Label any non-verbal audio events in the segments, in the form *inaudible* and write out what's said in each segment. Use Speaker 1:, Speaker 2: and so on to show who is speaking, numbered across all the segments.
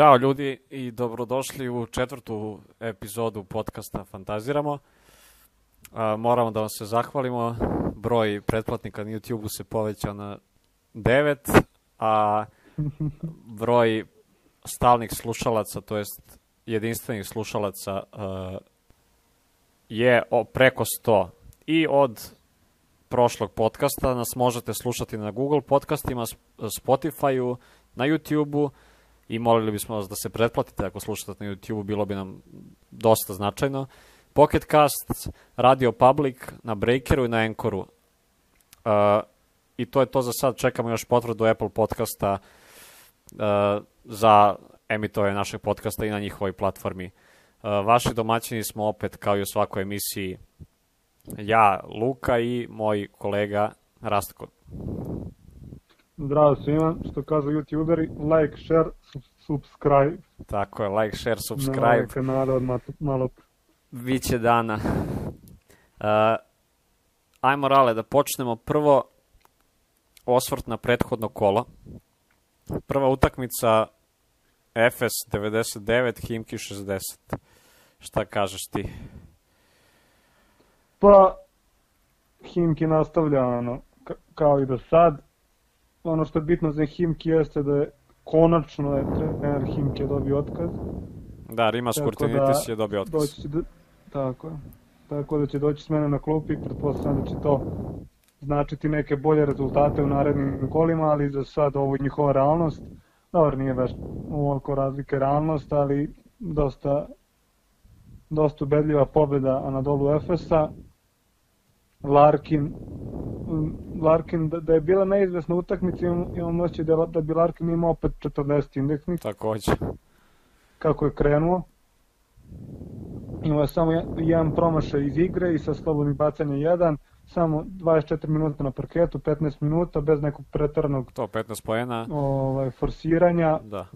Speaker 1: Ćao ljudi i dobrodošli u četvrtu epizodu podcasta Fantaziramo. A, moramo da vam se zahvalimo. Broj pretplatnika na YouTube-u se povećao na 9, a broj stalnih slušalaca, to jest jedinstvenih slušalaca uh, je o, preko 100. I od prošlog podcasta nas možete slušati na Google podcastima, Spotify-u, na YouTube-u i molili bismo vas da se pretplatite ako slušate na YouTube-u, bilo bi nam dosta značajno. Pocket Cast, Radio Public, na Breakeru i na Anchoru. Uh, I to je to za sad, čekamo još potvrdu Apple podcasta uh, za emitovanje našeg podcasta i na njihovoj platformi. Uh, vaši domaćini smo opet, kao i u svakoj emisiji, ja, Luka i moj kolega Rastko.
Speaker 2: Zdravo svima, što kažu youtuberi, like, share, subscribe.
Speaker 1: Tako je, like, share,
Speaker 2: Na
Speaker 1: subscribe.
Speaker 2: ovaj kanal od malo
Speaker 1: Biće dana. Uh, ajmo, Rale, da počnemo prvo osvrt na prethodno kolo. Prva utakmica FS 99, Himki 60. Šta kažeš ti?
Speaker 2: Pa, Himki nastavlja ono, ka- kao i do sad. Ono što je bitno za Himki jeste da je konačno je trener Himki dobio otkaz.
Speaker 1: Da, Rimas Kurtinitis
Speaker 2: da
Speaker 1: je dobio otkaz.
Speaker 2: Doći do, tako je. Tako da će doći s mene na klupi, pretpostavljam da će to značiti neke bolje rezultate u narednim kolima, ali za sad ovo je njihova realnost. Dobro, nije baš ovoliko razlike realnost, ali dosta, dosta ubedljiva pobjeda Anadolu Efesa. Larkin, Larkin da, da je bila neizvesna utakmica, imam, imam osjećaj da, da bi Larkin imao opet 40 indeksnih
Speaker 1: Takođe.
Speaker 2: kako je krenuo. Imao je samo je- jedan promašaj iz igre i sa slobodnim bacanjem jedan, samo 24 minuta na parketu, 15 minuta bez nekog pretaranog
Speaker 1: To, 15 poena.
Speaker 2: ovaj, forsiranja,
Speaker 1: Da.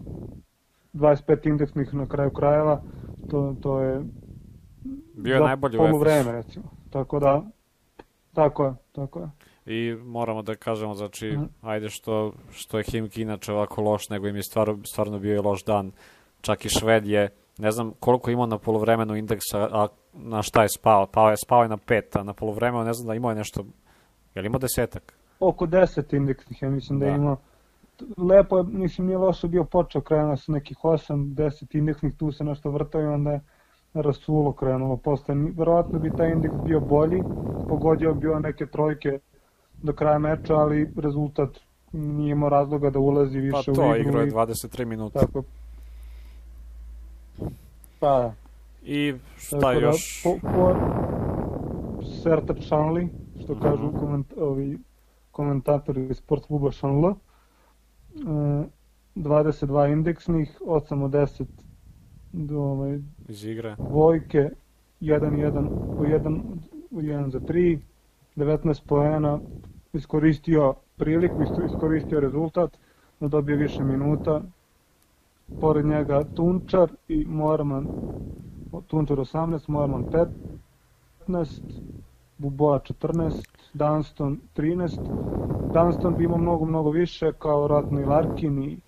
Speaker 2: 25 indeksnih na kraju krajeva, to, to je
Speaker 1: Bio
Speaker 2: za
Speaker 1: najbolji u Efesu.
Speaker 2: recimo. Tako da, tako je, tako je.
Speaker 1: I moramo da kažemo, znači,
Speaker 2: Mhm.
Speaker 1: ajde što, što je Himki inače ovako loš, nego im je stvarno, stvarno bio i loš dan. Čak i Šved je, ne znam koliko imao na polovremenu indeksa, a na šta je spao? Pao je, spao je na pet, a na polovremenu ne znam da imao je nešto, je li imao desetak?
Speaker 2: Oko 10 indeksnih, ja mislim da,
Speaker 1: Da.
Speaker 2: imao. Lepo je, mislim, nije loše bio počeo, krenuo sa nekih 8, 10 indeksnih, tu se nešto vrtao i onda je rasulo krenulo. Posle, verovatno bi taj indeks bio bolji, pogodio bi bio neke trojke do kraja meča, ali rezultat nije imao razloga da ulazi
Speaker 1: Pa
Speaker 2: više u
Speaker 1: to,
Speaker 2: igru.
Speaker 1: igrao je
Speaker 2: i
Speaker 1: 23 minuta.
Speaker 2: Tako. Pa,
Speaker 1: I šta
Speaker 2: Tako da,
Speaker 1: još?
Speaker 2: Po, po Serta Šanli, što kažu
Speaker 1: Mhm.
Speaker 2: koment, ovi komentatori iz sport kluba Šanla. E, 22 indeksnih, 8 od 10 do, ovaj,
Speaker 1: Iz igre.
Speaker 2: dvojke, 1-1 po 1, 1 za 3, 19 poena, iskoristio priliku, iskoristio rezultat, da dobije više minuta. Pored njega Tunčar i Morman, Tunčar 18, Morman 15, Buboa 14, Dunston 13. Dunston bi imao mnogo, mnogo više, kao vratno i Larkin i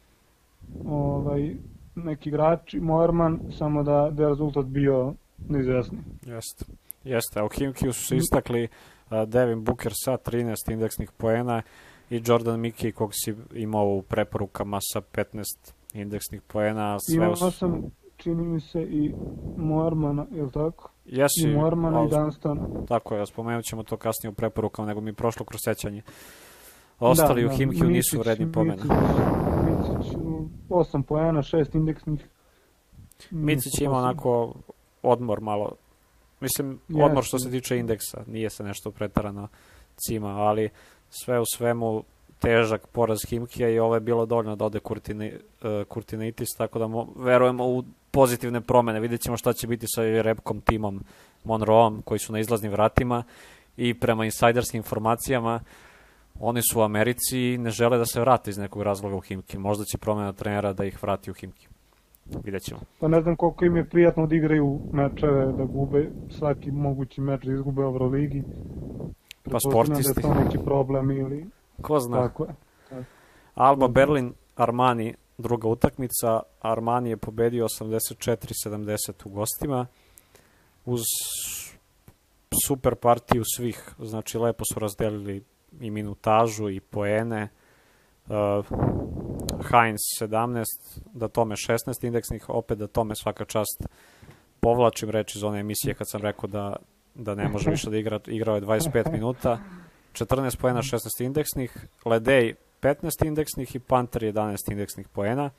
Speaker 2: ovaj, neki igrači, Morman, samo da, da je rezultat bio neizvesni.
Speaker 1: Jeste. Jeste, a u su se istakli Devin Booker sa 13 indeksnih poena i Jordan Mickey kog si imao u preporukama sa 15 indeksnih poena. Sve
Speaker 2: Imao
Speaker 1: u...
Speaker 2: sam, čini mi se, i Mormana, je li tako?
Speaker 1: Jesi,
Speaker 2: I Mormana i Dunstona.
Speaker 1: Tako je, spomenut ćemo to kasnije u preporukama, nego mi je prošlo kroz sećanje. Ostali
Speaker 2: Da,
Speaker 1: u
Speaker 2: da,
Speaker 1: Himkiju nisu
Speaker 2: Micić,
Speaker 1: redni pomene.
Speaker 2: Micić, Micić, 8 poena, 6 indeksnih.
Speaker 1: Micić ima onako odmor malo. Mislim, odmor što se tiče indeksa, nije se nešto pretarano cima, ali sve u svemu težak poraz Himkija i ovo je bilo dovoljno da ode Kurtini, uh, Kurtinitis, tako da mo, verujemo u pozitivne promene. Vidjet ćemo šta će biti sa repkom timom Monroeom, koji su na izlaznim vratima i prema insajderskim informacijama oni su u Americi i ne žele da se vrate iz nekog razloga u Himki. Možda će promena trenera da ih vrati u Himki. Vidjet ćemo.
Speaker 2: Pa ne znam koliko im je prijatno da igraju mečeve, da gube svaki mogući meč da izgube u Euroligi. Pretpostavljam
Speaker 1: sportisti.
Speaker 2: Da je to neki problem ili
Speaker 1: Ko zna?
Speaker 2: tako je.
Speaker 1: Alba Berlin, Armani druga utakmica. Armani je pobedio 84-70 u gostima uz super partiju svih, znači lepo su razdelili i minutažu i poene. Uh, Heinz 17, da tome 16 indeksnih, opet da tome svaka čast povlačim reč iz one emisije kad sam rekao da, da ne može *laughs* više da igra, igrao je 25 minuta, 14 poena, 16 indeksnih, Ledej 15 indeksnih i Panter 11 indeksnih poena.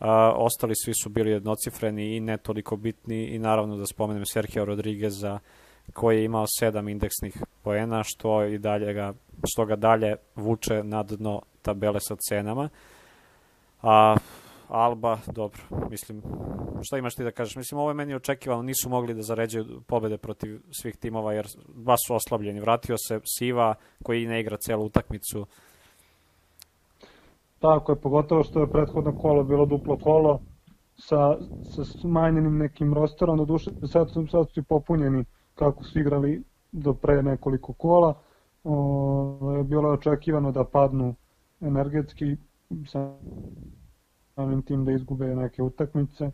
Speaker 1: Uh, ostali svi su bili jednocifreni i ne toliko bitni i naravno da spomenem Sergio Rodrigueza koji je imao 7 indeksnih poena što i dalje ga što ga dalje vuče na dno tabele sa cenama. A Alba, dobro, mislim, šta imaš ti da kažeš? Mislim, ovo je meni očekivano, nisu mogli da zaređuju pobede protiv svih timova, jer baš su oslabljeni. Vratio se Siva, koji ne igra celu utakmicu.
Speaker 2: Tako je, pogotovo što je prethodno kolo bilo duplo kolo sa, sa smanjenim nekim rosterom, do duše sad su, sad su popunjeni kako su igrali do pre nekoliko kola. O, bilo je očekivano da padnu energetski samim tim da izgube neke utakmice.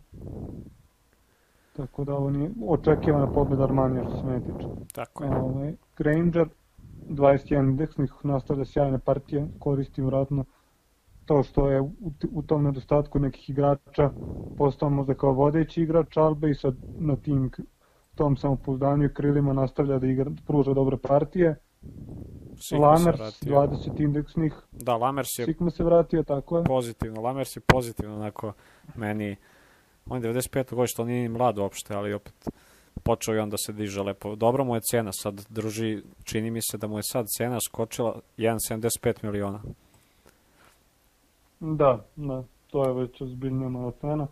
Speaker 2: Tako da ovo nije očekivana pobeda Armanija što se mene tiče.
Speaker 1: Tako je.
Speaker 2: Ovaj, Granger, 21 indeksnih, nastavlja sjajne partije, koristi vratno to što je u, u tom nedostatku nekih igrača postao možda kao vodeći igrač Albe i sad na tim tom samopouzdanju krilima nastavlja da igra, da pruža dobre partije.
Speaker 1: Sigma
Speaker 2: Lamers,
Speaker 1: se vratio.
Speaker 2: 20 indeksnih,
Speaker 1: Da, Lamers je
Speaker 2: Sigma se vratio, tako je.
Speaker 1: pozitivno. Lamers je pozitivno, onako, meni, on je 95. godište, on nije ni mlad uopšte, ali opet počeo je on da se diže lepo. Dobro mu je cena, sad druži, čini mi se da mu je sad cena skočila 1,75 miliona.
Speaker 2: Da, da, to je već ozbiljnija malo cena.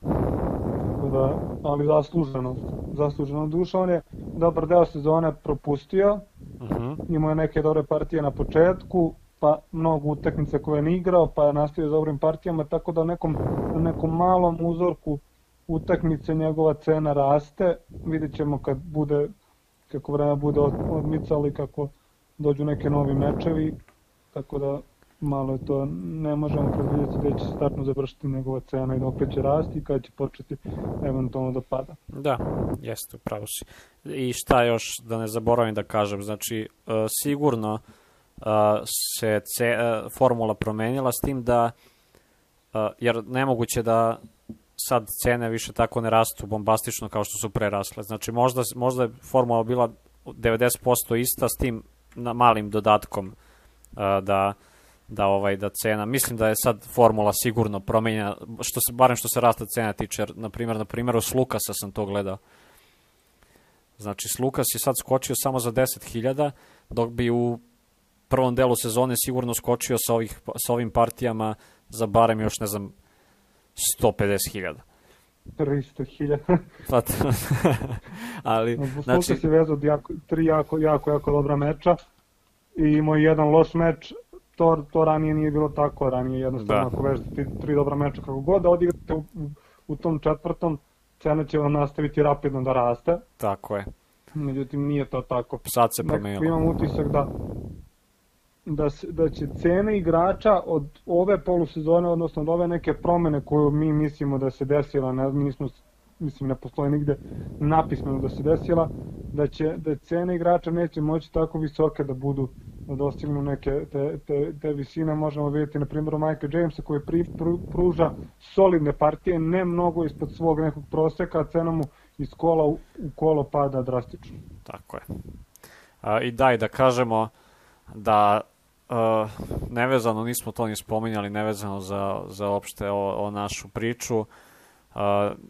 Speaker 2: Tako da, ali zasluženo, zasluženo duša, on je dobar deo sezone propustio,
Speaker 1: Uh -huh.
Speaker 2: imao je neke dobre partije na početku, pa mnogo utakmica koje je igrao, pa je nastavio s dobrim partijama, tako da nekom, nekom malom uzorku utakmice njegova cena raste, vidjet ćemo kad bude, kako vreme bude od- odmicalo i kako dođu neke novi mečevi, tako da malo je to, ne možemo predvidjeti da će startno završiti njegova cena i da opet će rasti i kada će početi eventualno da pada.
Speaker 1: Da, jeste, upravo si. I šta još da ne zaboravim da kažem, znači uh, sigurno uh, se ce, uh, formula promenila s tim da jer nemoguće da sad cene više tako ne rastu bombastično kao što su pre rasle. Znači možda, možda je formula bila 90% ista s tim na malim dodatkom da da ovaj da cena mislim da je sad formula sigurno promenjena što se barem što se rasta cena tiče na primjer na primjeru s Lukasa sam to gledao znači s Lukas je sad skočio samo za 10.000 dok bi u prvom delu sezone sigurno skočio sa ovih sa ovim partijama za barem još ne znam 150.000
Speaker 2: 300.000.
Speaker 1: Pa *laughs* ali
Speaker 2: Znači,
Speaker 1: znači
Speaker 2: se vezao jako, tri jako, jako, jako dobra meča i imao je jedan loš meč, to, to ranije nije bilo tako, ranije jednostavno
Speaker 1: Da.
Speaker 2: ako vežete tri, tri dobra meča kako god da odigrate u, u tom četvrtom, cena će vam nastaviti rapidno da raste,
Speaker 1: tako je
Speaker 2: međutim nije to tako.
Speaker 1: sad se promenilo
Speaker 2: imam utisak da da, da će cene igrača od ove polusezone, odnosno od ove neke promene koju mi mislimo da se desila, ne, mi nismo, mislim ne postoji nigde napismeno da se desila, da će da cene igrača neće moći tako visoke da budu da dostignu neke te, te, te visine, možemo vidjeti na primjeru Michael Jamesa koji pri, pru, pruža solidne partije, ne mnogo ispod svog nekog proseka, a cena mu iz kola u, u kolo pada drastično.
Speaker 1: Tako je. A, I daj da kažemo da uh, nevezano, nismo to ni spominjali, nevezano za, za opšte o, o našu priču, uh,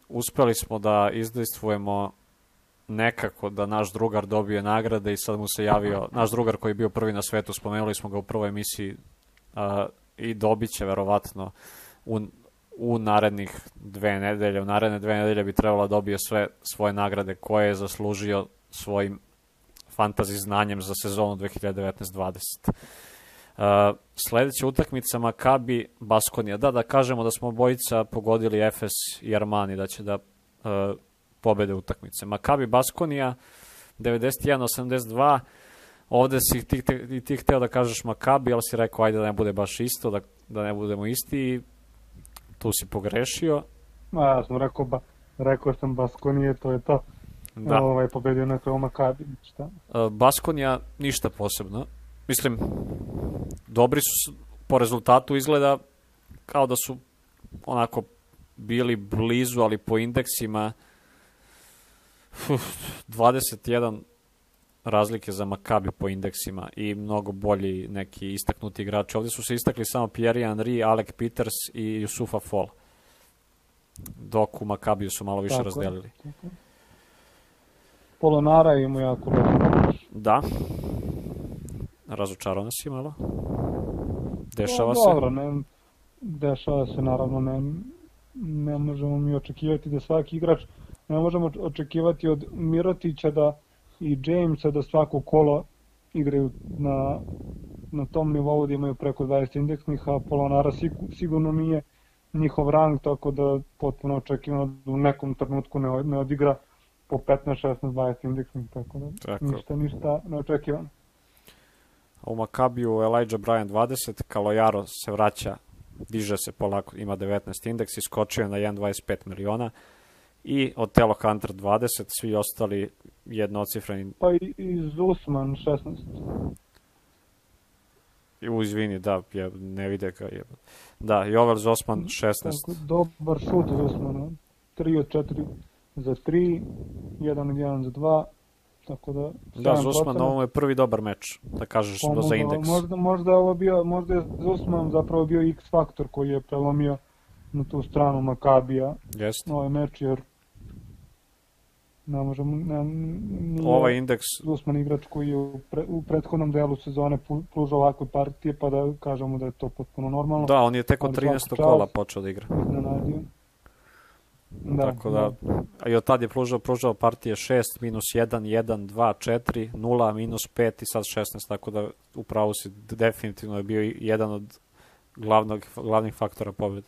Speaker 1: uspeli smo da izdejstvujemo nekako da naš drugar dobije nagrade i sad mu se javio, naš drugar koji je bio prvi na svetu, spomenuli smo ga u prvoj emisiji uh, i dobit će verovatno u, u narednih dve nedelje, u naredne dve nedelje bi trebalo dobije sve svoje nagrade koje je zaslužio svojim fantazi znanjem za sezonu 2019-20. Uh, sledeća utakmica Makabi Baskonija. Da, da kažemo da smo obojica pogodili Efes i Armani da će da uh, pobede utakmice. Makabi Baskonija 91-82 ovde si ti, ti, ti hteo da kažeš Makabi, ali si rekao ajde da ne bude baš isto, da, da ne budemo isti i tu si pogrešio.
Speaker 2: Ma, ja sam rekao, ba, rekao sam Baskonije, to je to.
Speaker 1: Da.
Speaker 2: Ovaj, pobedio na kraju Makabi, šta?
Speaker 1: E, Baskonija ništa posebno. Mislim, dobri su, po rezultatu izgleda kao da su onako bili blizu, ali po indeksima uf, 21 razlike za Makabi po indeksima i mnogo bolji neki istaknuti igrači. Ovdje su se istakli samo Pierre Henry, Alec Peters i Yusufa Fall. Dok u Makabiju su malo više
Speaker 2: Tako je.
Speaker 1: razdelili.
Speaker 2: Polonara ima jako loš.
Speaker 1: Da. Razočarao nas je malo. Dešava
Speaker 2: Pa,
Speaker 1: se.
Speaker 2: Dobro, ne, dešava se naravno, ne, ne možemo mi očekivati da svaki igrač, ne možemo očekivati od Mirotića da i Jamesa da svako kolo igraju na, na tom nivou da imaju preko 20 indeksnih, a Polonara sigu- sigurno nije njihov rang, tako da potpuno očekivano da u nekom trenutku ne, ne odigra po 15, 16, 20 indeksnih, tako da
Speaker 1: Tako.
Speaker 2: ništa, ništa neočekivano.
Speaker 1: A U Makabiju Elijah Bryan 20, Kalojaro se vraća, diže se polako, ima 19 indeks, iskočio je na 1,25 miliona i Otelo Hunter 20, svi ostali jednocifreni,
Speaker 2: Pa i, i Zusman 16.
Speaker 1: u izvini, da, je, ne vide ga je. Da, Jovel Zosman 16,
Speaker 2: Tako, dobar šut Zusmana. 3 od 4 za 3, 1 od 1 za 2. Tako da,
Speaker 1: da,
Speaker 2: 7%.
Speaker 1: Zosman, ovo je prvi dobar meč, da kažeš do za indeks.
Speaker 2: Možda, možda, ovo bio, možda je Zusman zapravo bio X faktor koji je prelomio na tu stranu Makabija
Speaker 1: Jeste.
Speaker 2: ovaj meč, jer ne možemo, ne, nije
Speaker 1: Ovaj indeks,
Speaker 2: Zusman igrač koji je u, pre, u prethodnom delu sezone pružao ovakve partije, pa da kažemo da je to potpuno normalno.
Speaker 1: da, on je tek od
Speaker 2: Ali
Speaker 1: 13.
Speaker 2: svaka
Speaker 1: kola počeo da igra.
Speaker 2: iznenadio. Da,
Speaker 1: Tako da, a i od tad je pružao, pružao partije 6, minus 1, 1, 2, 4, 0, minus 5 i sad 16, tako da upravo si definitivno je bio jedan od glavnog, glavnih faktora pobjede.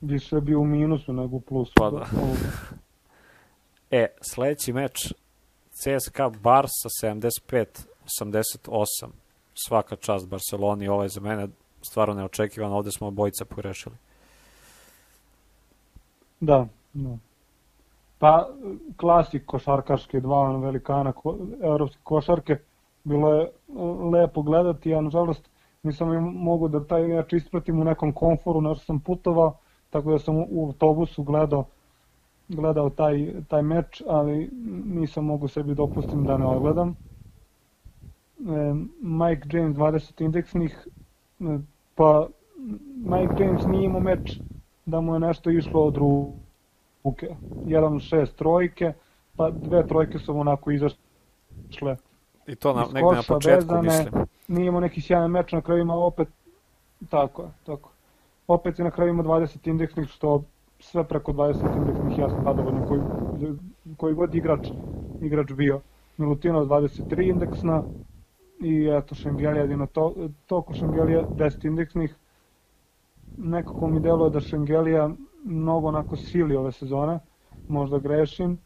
Speaker 2: Više je bio u minusu nego u plusu.
Speaker 1: Pa da.
Speaker 2: Ovoga.
Speaker 1: E, sledeći meč CSKA Barsa 75-88. Svaka čast Barceloni, ovo je za mene stvarno neočekivano, ovde smo obojica pogrešili.
Speaker 2: Da, da. Pa, klasik košarkaške, dva velikana ko, evropske košarke, bilo je e, lepo gledati, a nažalost nisam im mogu da taj meč ispratim u nekom komforu, nešto sam putovao, tako da sam u autobusu gledao gledao taj, taj meč, ali nisam mogu sebi dopustim da ne odgledam. E, Mike James 20 indeksnih, e, pa Mike James nije imao meč da mu je nešto išlo od ruke. Jedan šest trojke, pa dve trojke su onako izašle.
Speaker 1: I to na, negde na početku,
Speaker 2: vezane.
Speaker 1: mislim.
Speaker 2: Nije imao neki sjajan meč, na kraju ima opet, tako je, tako. Opet je na kraju ima 20 indeksnih, što sve preko 20 indeksnih sam zadovoljan koji, koji god igrač, igrač bio. Milutinov 23 indeksna i eto Šengelija jedino to, toliko Šengelija 10 indeksnih. Nekako mi deluje da Šengelija mnogo onako sili ove sezone, možda grešim,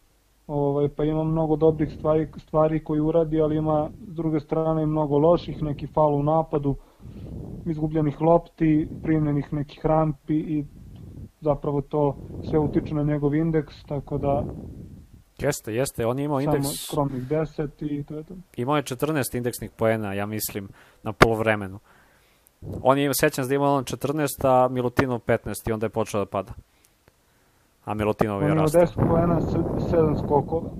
Speaker 2: ovaj, pa ima mnogo dobrih stvari, stvari koji uradi, ali ima s druge strane mnogo loših, neki faul u napadu, izgubljenih lopti, primljenih nekih rampi i zapravo to sve utiče na njegov indeks, tako da
Speaker 1: Jeste, jeste, on je imao indeks,
Speaker 2: samo skromnih 10 i to je to.
Speaker 1: imao je 14 indeksnih poena, ja mislim, na polovremenu. On je, sećam se da imao on 14, a Milutinov 15 i onda je počeo da pada. A Milutinov
Speaker 2: On
Speaker 1: je rastao.
Speaker 2: 10 poena, 7 skokova.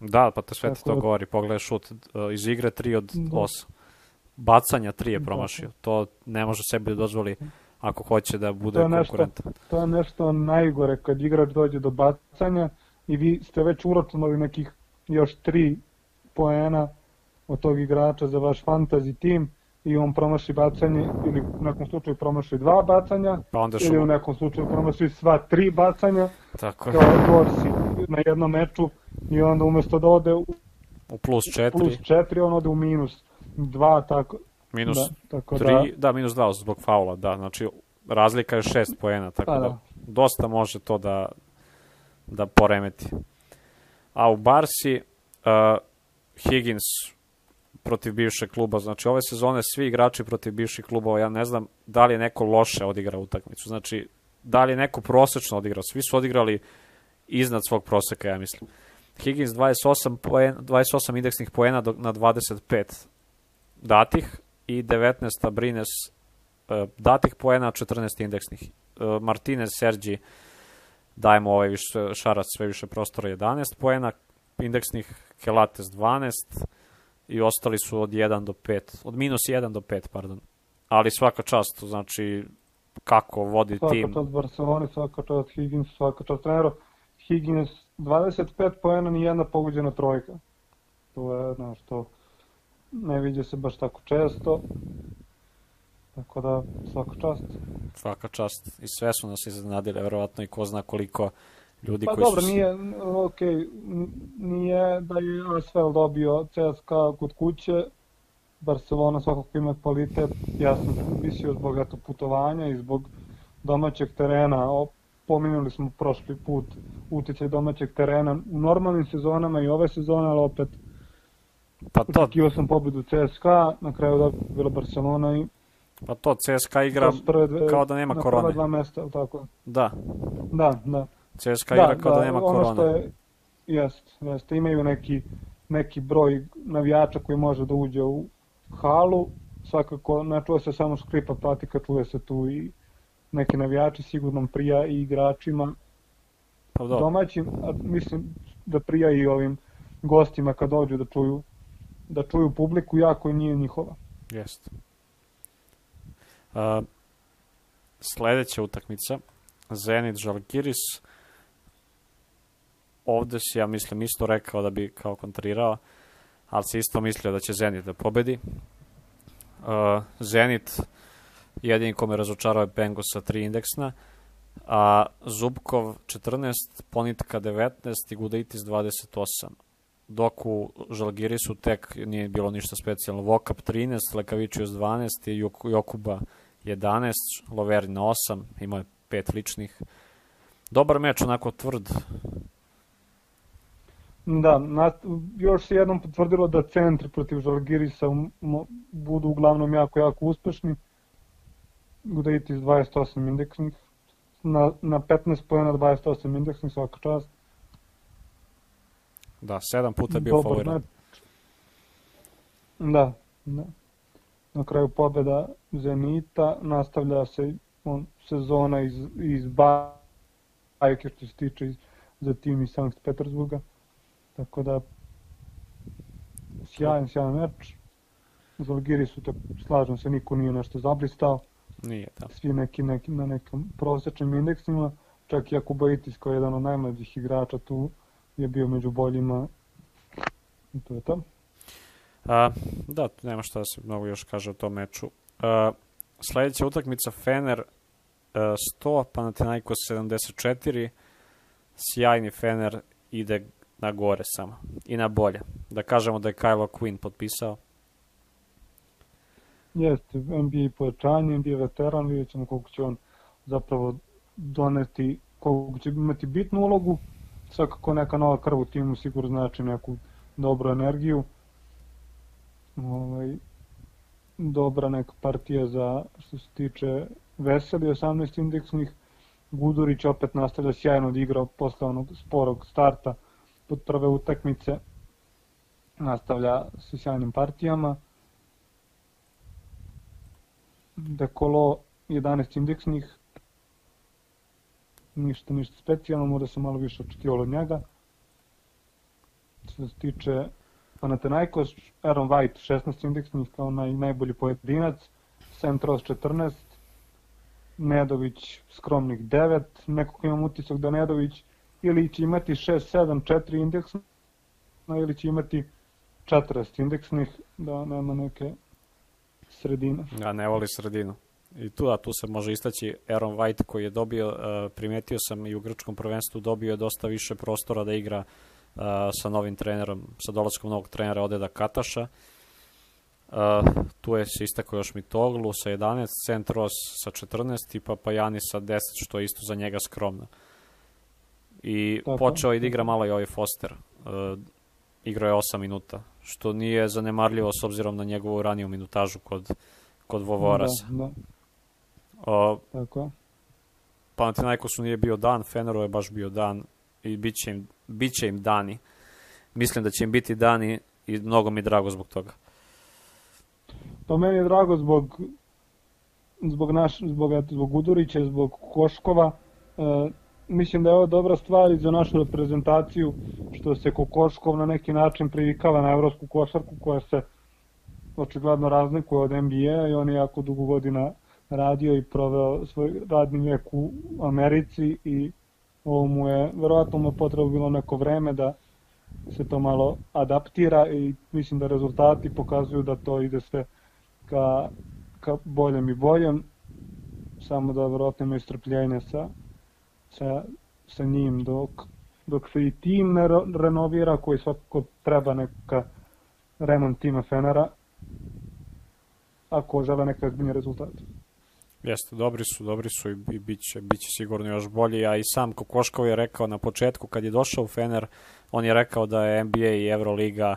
Speaker 1: Da, pa to sve ti to
Speaker 2: da-
Speaker 1: govori. Pogledaj šut uh, iz igre 3 od
Speaker 2: Da.
Speaker 1: 8. Bacanja 3 je
Speaker 2: Da.
Speaker 1: promašio. To ne može sebi da dozvoli ako hoće da bude
Speaker 2: To nešto-
Speaker 1: konkurentan.
Speaker 2: To je nešto najgore kad igrač dođe do bacanja i vi ste već uračunali nekih još 3 poena od tog igrača za vaš fantasy tim i on promaši bacanje ili u nekom slučaju promaši dva bacanja
Speaker 1: Pa onda
Speaker 2: ili u nekom slučaju promaši sva tri bacanja
Speaker 1: Tako je.
Speaker 2: kao Dorsi na jednom meču i onda umesto da ode u
Speaker 1: U plus 4,
Speaker 2: plus 4 on ode u minus 2 tako
Speaker 1: minus
Speaker 2: da, tako
Speaker 1: 3, da, minus 2 zbog faula, da. Znači, razlika je 6 poena, tako
Speaker 2: Pa
Speaker 1: da
Speaker 2: da.
Speaker 1: dosta može to da, da poremeti. A u Barsi, uh, Higgins protiv bivšeg kluba. Znači, ove sezone svi igrači protiv bivših klubova, ja ne znam da li je neko loše odigrao utakmicu. Znači, da li je neko prosečno odigrao. Svi su odigrali iznad svog proseka, ja mislim. Higgins 28, poen, 28 indeksnih poena na 25 datih i 19 Brines e, datih poena, 14 indeksnih. E, Martinez, Sergi dajemo ovaj više, šarac sve više prostora 11 poena, indeksnih Kelates 12 i ostali su od 1 do 5, od minus 1 do 5, pardon. Ali svaka čast, znači kako vodi
Speaker 2: svaka
Speaker 1: tim.
Speaker 2: Svaka čast Barcelona, svaka čast Higgins, svaka čast treneru. Higgins 25 poena ni jedna pogođena trojka. To je, znaš, to ne viđe se baš tako često. Tako da, svaka čast.
Speaker 1: Svaka čast. I sve su nas iznenadile, verovatno i ko zna koliko ljudi
Speaker 2: pa
Speaker 1: koji
Speaker 2: dobro,
Speaker 1: su...
Speaker 2: nije, ok, nije da je ASFL dobio CSKA kod kuće, Barcelona svakako ima kvalitet, ja sam mislio zbog eto putovanja i zbog domaćeg terena, o, pominuli smo prošli put utjecaj domaćeg terena u normalnim sezonama i ove sezone, ali opet
Speaker 1: pa to...
Speaker 2: očekivao sam pobedu CSKA, na kraju da bila Barcelona i
Speaker 1: Pa to CSKA igra dve, kao da nema
Speaker 2: na
Speaker 1: korone.
Speaker 2: Na dva mesta, tako?
Speaker 1: Da.
Speaker 2: Da, da.
Speaker 1: CSKA igra
Speaker 2: da,
Speaker 1: kao da,
Speaker 2: da
Speaker 1: nema
Speaker 2: ono
Speaker 1: korone.
Speaker 2: Što je, jest, jest, imaju neki, neki broj navijača koji može da uđe u halu, svakako ne čuje se samo škripa patika, čuje se tu i neki navijači sigurno prija i igračima
Speaker 1: pa, do.
Speaker 2: domaćim, a mislim da prija i ovim gostima kad dođu da čuju da čuju publiku, jako nije njihova.
Speaker 1: Jeste. Uh, sledeća utakmica, Zenit Žalgiris. Ovde si, ja mislim, isto rekao da bi kao kontrirao, ali si isto mislio da će Zenit da pobedi. Uh, Zenit jedini kome razočarao je Bengo sa 3 indeksna, a Zubkov 14, Ponitka 19 i Gudaitis 28 dok u Žalgirisu tek nije bilo ništa specijalno. Vokap 13, Lekavičius 12 i Jokuba 11, Loverin 8, imao je pet ličnih. Dobar meč, onako tvrd.
Speaker 2: Da, na, još se jednom potvrdilo da centri protiv Žalgirisa budu uglavnom jako, jako uspešni. Gudaitis 28 indeksnih, na, na 15 pojena 28 indeksnih svaka čast.
Speaker 1: Da, sedam puta je bio
Speaker 2: Dobar
Speaker 1: favorit.
Speaker 2: meč. Da, da. Na kraju pobeda Zenita, nastavlja se on, sezona iz, iz bajke što se tiče iz, za tim iz Sankt Petersburga. Tako da, sjajan, sjajan meč. Zalgiri su, tako, slažem se, niko nije nešto zablistao.
Speaker 1: Nije, da.
Speaker 2: Svi neki, neki na nekim prosečnim indeksima. Čak i Jakubaitis kao jedan od najmlađih igrača tu je bio među boljima i to je to.
Speaker 1: A, da, nema šta da se mnogo još kaže o tom meču. A, sledeća utakmica Fener a, 100, Panathinaikos 74, sjajni Fener ide na gore samo i na bolje. Da kažemo da je Kylo Quinn potpisao.
Speaker 2: Jeste, NBA pojačanje, NBA veteran, vidjet ćemo koliko će on zapravo doneti, koliko će imati bitnu ulogu, svakako neka nova krv u timu sigurno znači neku dobru energiju. Ovaj, dobra neka partija za što se tiče Veseli, 18 indeksnih. Gudurić opet nastavlja sjajno da igra posle onog sporog starta pod prve utakmice. Nastavlja sa sjajnim partijama. Dekolo 11 indeksnih, ništa, ništa specijalno, možda sam malo više očekivalo od njega. Što se tiče Panathinaikos, Aaron White 16 indeksnih kao naj, najbolji pojedinac, Sam Tross 14, Nedović skromnih 9, nekako imam utisak da Nedović ili će imati 6, 7, 4 indeksna ili će imati 40 indeksnih, da nema neke sredine.
Speaker 1: Ja ne voli sredinu. I tu, a tu se može istaći Aaron White koji je dobio, uh, primetio sam i u grčkom prvenstvu, dobio je dosta više prostora da igra uh, sa novim trenerom, sa dolaskom novog trenera Odeda Kataša. Uh, tu je se istakao još Mitoglu sa 11, Centros sa 14 i Papajani sa 10, što je isto za njega skromno. I Tako. počeo je da igra malo i ovaj Foster. Igrao je 8 minuta što nije zanemarljivo s obzirom na njegovu raniju minutažu kod, kod Vovorasa.
Speaker 2: Da, da.
Speaker 1: O,
Speaker 2: Tako.
Speaker 1: Panathinaikosu nije bio dan, Feneru je baš bio dan i bit će im, bit će im dani. Mislim da će im biti dani i mnogo mi je drago zbog toga.
Speaker 2: Pa meni je drago zbog zbog naš zbog eto zbog Gudurića, zbog Koškova. E, mislim da je ovo dobra stvar i za našu reprezentaciju što se Kokoškov na neki način privikava na evropsku košarku koja se očigledno razlikuje od NBA i on je jako dugo godina radio i proveo svoj radni vijek u Americi i ovo mu je, verovatno mu je potrebno bilo neko vreme da se to malo adaptira i mislim da rezultati pokazuju da to ide sve ka, ka boljem i boljem, samo da verovatno ima strpljenja sa, sa, sa njim dok, dok se i tim ne renovira koji svakako treba neka remont tima Fenera ako žele neke ozbiljne rezultate.
Speaker 1: Jeste, dobri su, dobri su i, i bit, će, bit će sigurno još bolji, a i sam Kokoškov je rekao na početku kad je došao u Fener, on je rekao da je NBA i Euroliga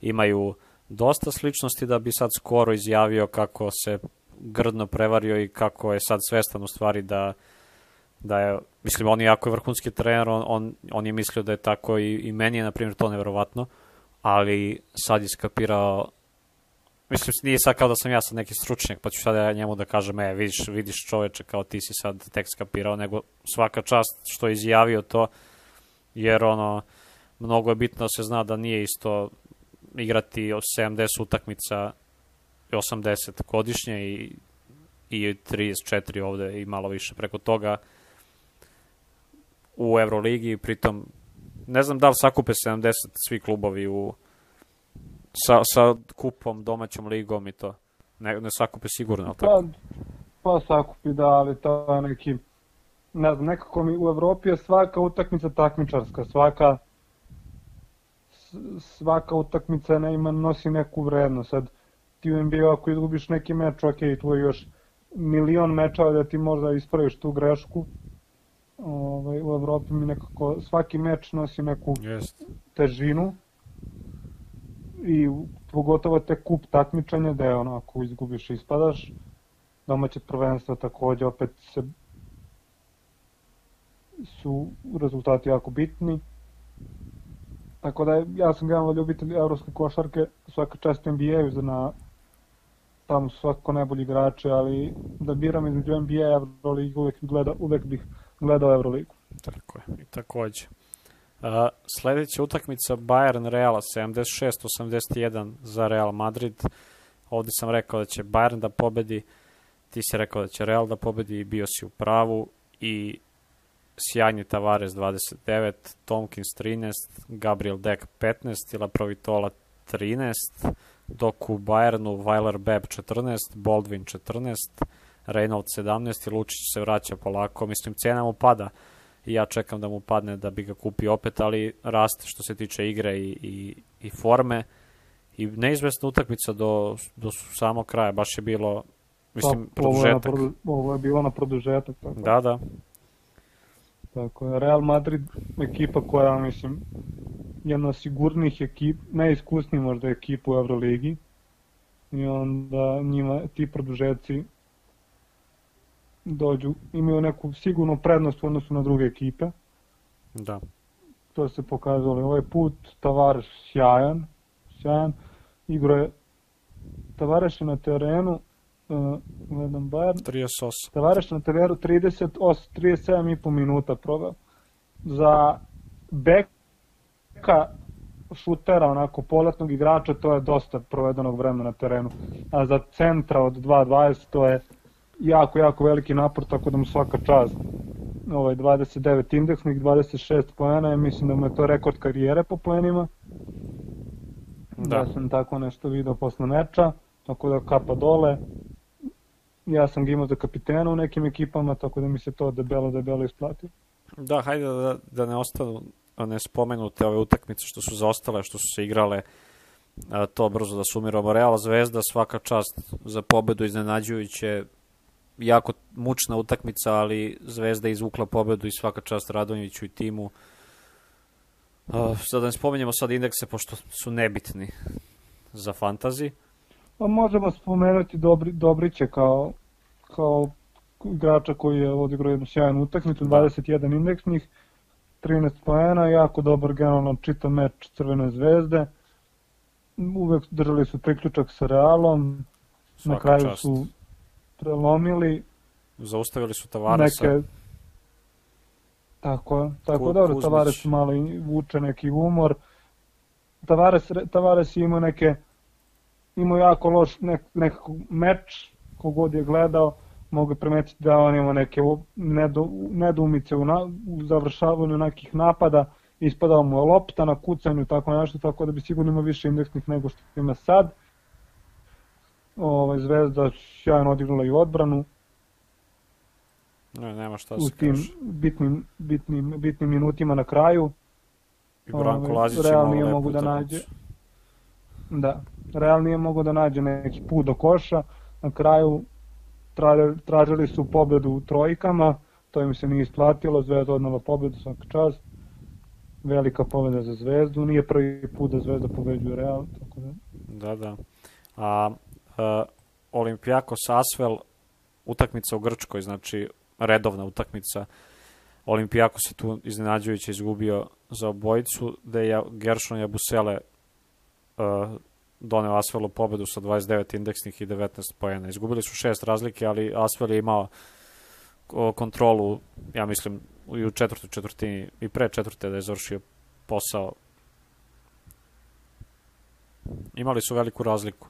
Speaker 1: imaju dosta sličnosti da bi sad skoro izjavio kako se grdno prevario i kako je sad svestan u stvari da da je, mislim, on je jako vrhunski trener, on, on, on je mislio da je tako i, i meni je, na primjer, to neverovatno, ali sad je skapirao Mislim, nije sad kao da sam ja sad neki stručnjak, pa ću sad ja njemu da kažem, e, vidiš, vidiš čoveče, kao ti si sad tek skapirao, nego svaka čast što je izjavio to, jer ono, mnogo je bitno da se zna da nije isto igrati 70 utakmica 80 godišnje i, i 34 ovde i malo više preko toga u Euroligi, pritom ne znam da li sakupe 70 svi klubovi u sa, sa kupom, domaćom ligom i to. Ne, ne sakupi sigurno, ali tako?
Speaker 2: Pa, pa sakupi, da, ali to je neki, ne znam, nekako mi u Evropi je svaka utakmica takmičarska, svaka svaka utakmica ne ima, nosi neku vrednost. Sad, ti u NBA ako izgubiš neki meč, ok, tu je još milion mečeva da ti možda ispraviš tu grešku. Ovaj, u Evropi mi nekako, svaki meč nosi neku
Speaker 1: Jest.
Speaker 2: težinu i pogotovo te kup takmičanja da je ono ako izgubiš ispadaš. Domaće prvenstvo takođe opet se su rezultati jako bitni. Tako da ja sam jedan ljubitelj evropske košarke svaka čast NBA-u za na tamo su svakako najbolji igrači ali da biram između NBA i Euroligu uvek, gleda, uvek bih gledao Euroligu
Speaker 1: tako je i takođe Uh, sledeća utakmica Bayern Reala 76-81 za Real Madrid. Ovde sam rekao da će Bayern da pobedi, ti si rekao da će Real da pobedi i bio si u pravu i sjajni Tavares 29, Tomkins 13, Gabriel Deck 15 i Laprovitola 13, dok u Bayernu Weiler Beb 14, Baldwin 14, Reynolds 17 i Lučić se vraća polako. Mislim, cena mu pada i ja čekam da mu padne da bi ga kupio opet, ali raste što se tiče igre i, i, i forme i neizvesna utakmica do, do samog kraja, baš je bilo mislim, pa, produžetak.
Speaker 2: Ovo je, produ, ovo je bilo na produžetak. Tako.
Speaker 1: Da, da.
Speaker 2: Tako je, Real Madrid ekipa koja, mislim, jedna od sigurnih ekip, najiskusniji možda ekipa u Euroligi i onda njima ti produžeci dođu, imaju neku sigurnu prednost u odnosu na druge ekipe.
Speaker 1: Da.
Speaker 2: To se pokazalo ovaj put, Tavares sjajan, sjajan, igro je Tavares je na terenu, uh, gledam Bayern,
Speaker 1: 38.
Speaker 2: Tavares na terenu 38, 37 i po minuta proveo. Za beka šutera, onako poletnog igrača, to je dosta provedenog vremena na terenu. A za centra od 2.20 to je jako, jako veliki napor, tako da mu svaka čast ovaj 29 indeksnih, 26 poena, mislim da mu je to rekord karijere po poenima. Da. Ja sam tako nešto video posle meča, tako da kapa dole. Ja sam ga imao za kapitena u nekim ekipama, tako da mi se to debelo, debelo isplati.
Speaker 1: Da, hajde da, da ne ostanu ne spomenute ove utakmice što su zaostale, što su se igrale a, to brzo da sumiramo. Real Zvezda svaka čast za pobedu iznenađujuće jako mučna utakmica, ali Zvezda izvukla pobedu i svaka čast Radonjiću i timu. Uh, sad da ne spomenjemo sad indekse, pošto su nebitni za fantazi.
Speaker 2: Pa možemo spomenuti Dobri, Dobriće kao, kao igrača koji je odigrao jednu sjajnu utakmicu, 21 da. indeksnih, 13 poena, jako dobar generalno čita meč Crvene zvezde. Uvek držali su priključak sa Realom, Svaka na kraju čast. su prelomili.
Speaker 1: Zaustavili su Tavaresa. Neke,
Speaker 2: tako, tako Ku, dobro, Tavares malo vuče neki umor. Tavares, Tavares ima neke, imao jako loš nek, nekako meč, kogod je gledao, mogu primetiti da on ima neke nedumice u, na, u završavanju nekih napada, ispadao mu je lopta na kucanju, tako nešto, tako da bi sigurno imao više indeksnih nego što ima sad. Ovaj, Zvezda sjajno odigrala i odbranu.
Speaker 1: Ne, nema šta
Speaker 2: u tim bitnim, bitnim, bitnim minutima na kraju.
Speaker 1: I Branko ovaj, Lazić Real nije mogu da nađe.
Speaker 2: Da, Real nije mogu da nađe neki put do koša. Na kraju tražili su pobedu u trojkama, to im se nije isplatilo, Zvezda odnala pobedu svaka čast. Velika pobeda za Zvezdu, nije prvi put da Zvezda pobeđuje Real, tako da.
Speaker 1: Da, da. A, a Olimpijakos Asvel utakmica u Grčkoj, znači redovna utakmica. Olimpijakos je tu iznenađujuće izgubio za obojicu, da je Gershon Jabusele uh, doneo Asvelu pobedu sa 29 indeksnih i 19 pojena. Izgubili su šest razlike, ali Asvel je imao kontrolu, ja mislim, i u četvrtoj četvrtini i pre četvrte da je završio posao. Imali su veliku razliku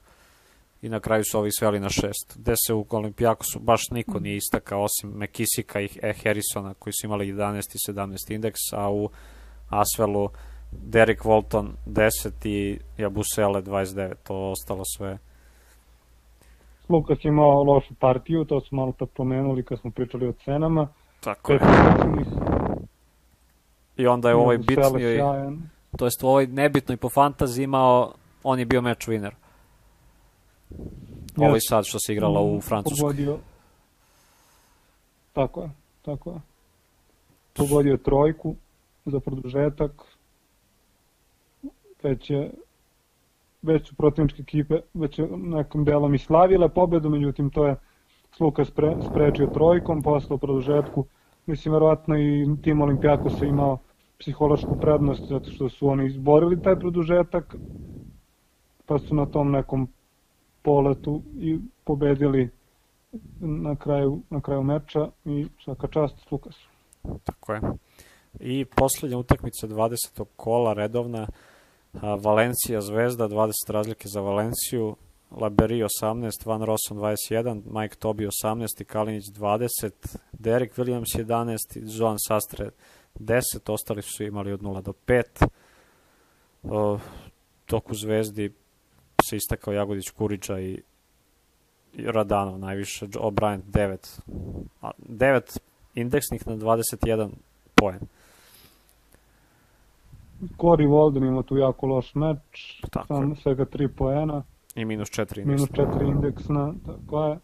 Speaker 1: i na kraju su ovi sveli na šest. Gde se u Olimpijakosu baš niko nije istakao osim Mekisika i e. Harrisona koji su imali 11 i 17 indeks, a u Asvelu Derek Walton 10 i Jabusele 29, to ostalo sve.
Speaker 2: Lukas imao lošu partiju, to smo malo tad pomenuli kad smo pričali o cenama.
Speaker 1: Tako je. I onda je ovaj bitniji, to jest ovaj nebitno i po fantazi imao, on je bio match winner. Ovaj sad što se igrala u mm, Francuskoj. Pogodio.
Speaker 2: Tako je, tako je. Pogodio trojku za produžetak, već je već su protivničke ekipe već nekom delom i slavile pobedu, međutim to je Sluka spre, sprečio trojkom, posle u produžetku, mislim verovatno i tim Olimpijakos je imao psihološku prednost zato što su oni izborili taj produžetak, pa su na tom nekom poletu i pobedili na kraju, na kraju meča i svaka čast Lukasu.
Speaker 1: Tako je. I poslednja utakmica 20. kola redovna Valencija Zvezda, 20 razlike za Valenciju, Laberi 18, Van Rosson 21, Mike Tobi 18 i Kalinić 20, Derek Williams 11 i Joan Sastre 10, ostali su imali od 0 do 5. O, dok u Zvezdi se istakao Jagodić Kuriča i, Radanov najviše, O'Brien 9. 9 indeksnih na 21 poen.
Speaker 2: Cory Walden ima tu jako loš meč, tako sam svega 3 poena.
Speaker 1: I minus 4
Speaker 2: indeksna. Minus 4 indeksna, tako je.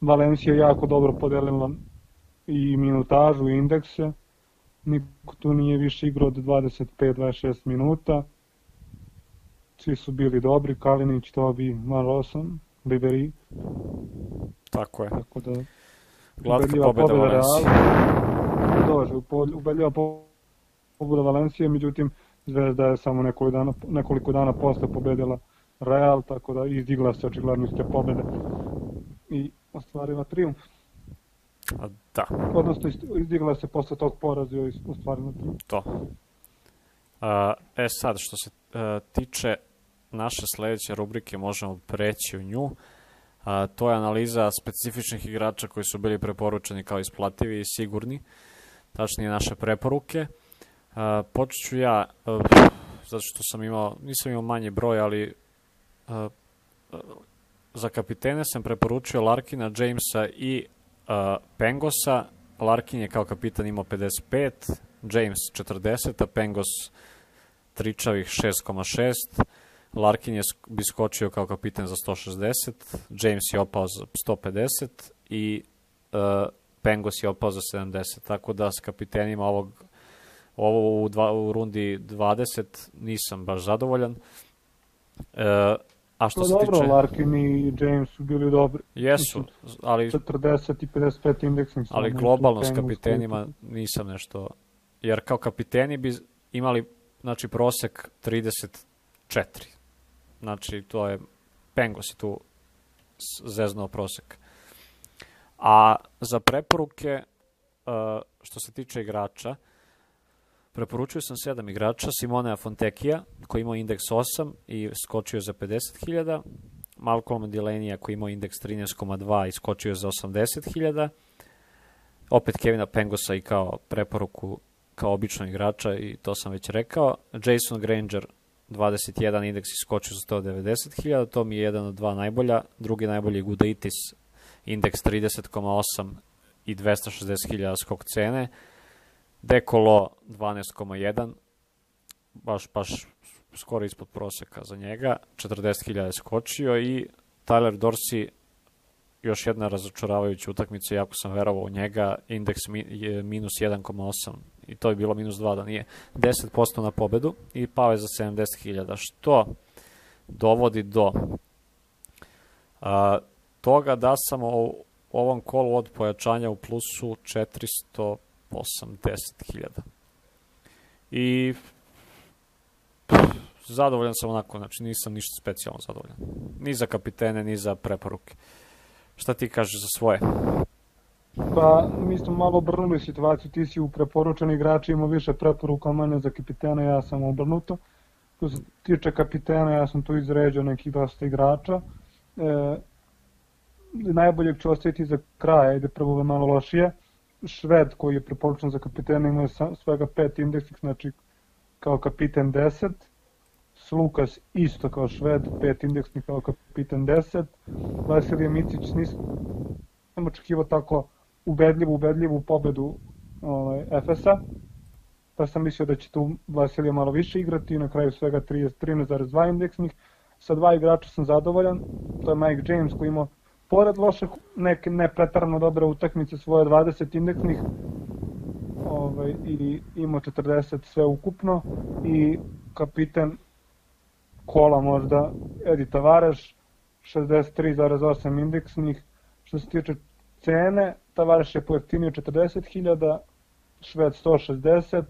Speaker 2: Valencija jako dobro podelila i minutažu i indekse. Niko tu nije više igrao od 25-26 minuta. Svi su bili dobri, Kalinić, Tobi, Van Rossum, Liberi.
Speaker 1: Tako je.
Speaker 2: Tako da...
Speaker 1: Glatka pobeda Valencija.
Speaker 2: Dođe, ubedljiva pobeda Valencije, međutim Zvezda je samo nekoliko dana, nekoliko dana posle pobedila Real, tako da izdigla se očigledno iz te pobede i ostvarila triumf.
Speaker 1: A, da.
Speaker 2: Odnosno izdigla se posle tog poraza i ostvarila triumf.
Speaker 1: To. A, e sad, što se e, tiče naše sledeće rubrike, možemo preći u nju. A, to je analiza specifičnih igrača koji su bili preporučeni kao isplativi i sigurni, tačnije naše preporuke. Uh, počet ću ja, uh, zato što sam imao, nisam imao manji broj, ali uh, uh, za kapitene sam preporučio Larkina, Jamesa i uh, Pengosa. Larkin je kao kapitan imao 55, James 40, a Pengos tričavih 6,6. Larkin je bi skočio kao kapitan za 160, James je opao za 150 i uh, Pengos je opao za 70, tako da s kapitenima ovog Ovo u, dva, u rundi 20 nisam baš zadovoljan. E, a što
Speaker 2: Pa
Speaker 1: se
Speaker 2: dobro,
Speaker 1: tiče...
Speaker 2: Larkin i James su bili dobri.
Speaker 1: Jesu, ali,
Speaker 2: 40 i 55 indeksnih.
Speaker 1: ali globalno s kapitenima nisam nešto... Jer kao kapiteni bi imali znači, prosek 34. Znači, to je... Pengos je tu zeznuo prosek. A za preporuke, e, što se tiče igrača, preporučio sam sedam igrača, Simonea Fontekija, koji imao indeks 8 i skočio za 50.000, Malcolm Delaney koji imao indeks 13,2 i skočio za 80.000, opet Kevina Pengosa i kao preporuku kao običnog igrača i to sam već rekao. Jason Granger 21 indeks i skočio za 190.000, to mi je jedan od dva najbolja. Drugi najbolji je Gudaitis, indeks 30,8 i 260.000 skok cene. Dekolo 12,1, baš, baš skoro ispod proseka za njega, 40.000 je skočio i Tyler Dorsey još jedna razočaravajuća utakmica, jako sam verovao u njega, indeks mi, je minus 1,8 i to je bilo minus 2 da nije 10% na pobedu i pao je za 70.000, što dovodi do a, toga da sam u ovom kolu od pojačanja u plusu 480.000. I zadovoljan sam onako, znači nisam ništa specijalno zadovoljan. Ni za kapitene, ni za preporuke. Šta ti kažeš za svoje?
Speaker 2: Pa, mi smo malo obrnuli situaciju, ti si u preporučeni igrači imao više preporuka manje za kapitena, ja sam obrnuto. Što se tiče kapitena, ja sam tu izređao nekih dosta igrača. E, najboljeg ću ostaviti za kraj, ajde prvo malo lošije. Šved koji je preporučen za kapitena sa- svega pet indeksnih, znači kao kapiten 10. Slukas isto kao Šved, pet indeksnih kao kapiten 10. Vasilije Micić nisam očekivao tako ubedljivu, ubedljivu pobedu ovaj, Efesa, pa sam mislio da će tu Vasilija malo više igrati i na kraju svega 30 13,2 indeksnih. Sa dva igrača sam zadovoljan, to je Mike James koji imao pored loše neke ne pretarano dobre utakmice svoje 20 indeksnih ovaj, i imao 40 sve ukupno i kapiten kola možda Edi Tavares 63,8 indeksnih što se tiče cene Tavares je pojeftinio 40.000 Šved 160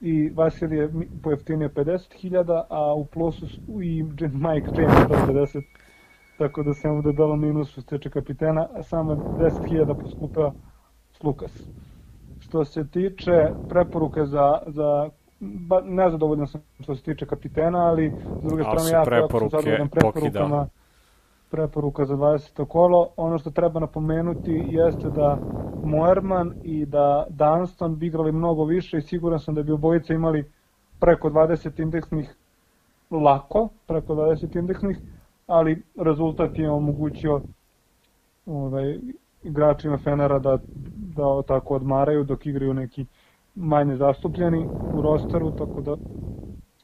Speaker 2: i Vasilij je pojeftinio 50.000 a u plusu su i Mike James 150 tako da se mu dodalo minus se tiče kapitena, a samo 10.000 poskupeo Lukas. Što se tiče preporuke za, za ba, nezadovoljan sam što se tiče kapitena, ali s druge strane ja sam zadovoljan preporukama preporuka za 20. kolo. Ono što treba napomenuti jeste da Moerman i da Dunston bi igrali mnogo više i siguran sam da bi obojica imali preko 20 indeksnih lako, preko 20 indeksnih, ali rezultat je omogućio ovaj, igračima Fenera da, da tako odmaraju dok igraju neki manje zastupljeni u rosteru, tako da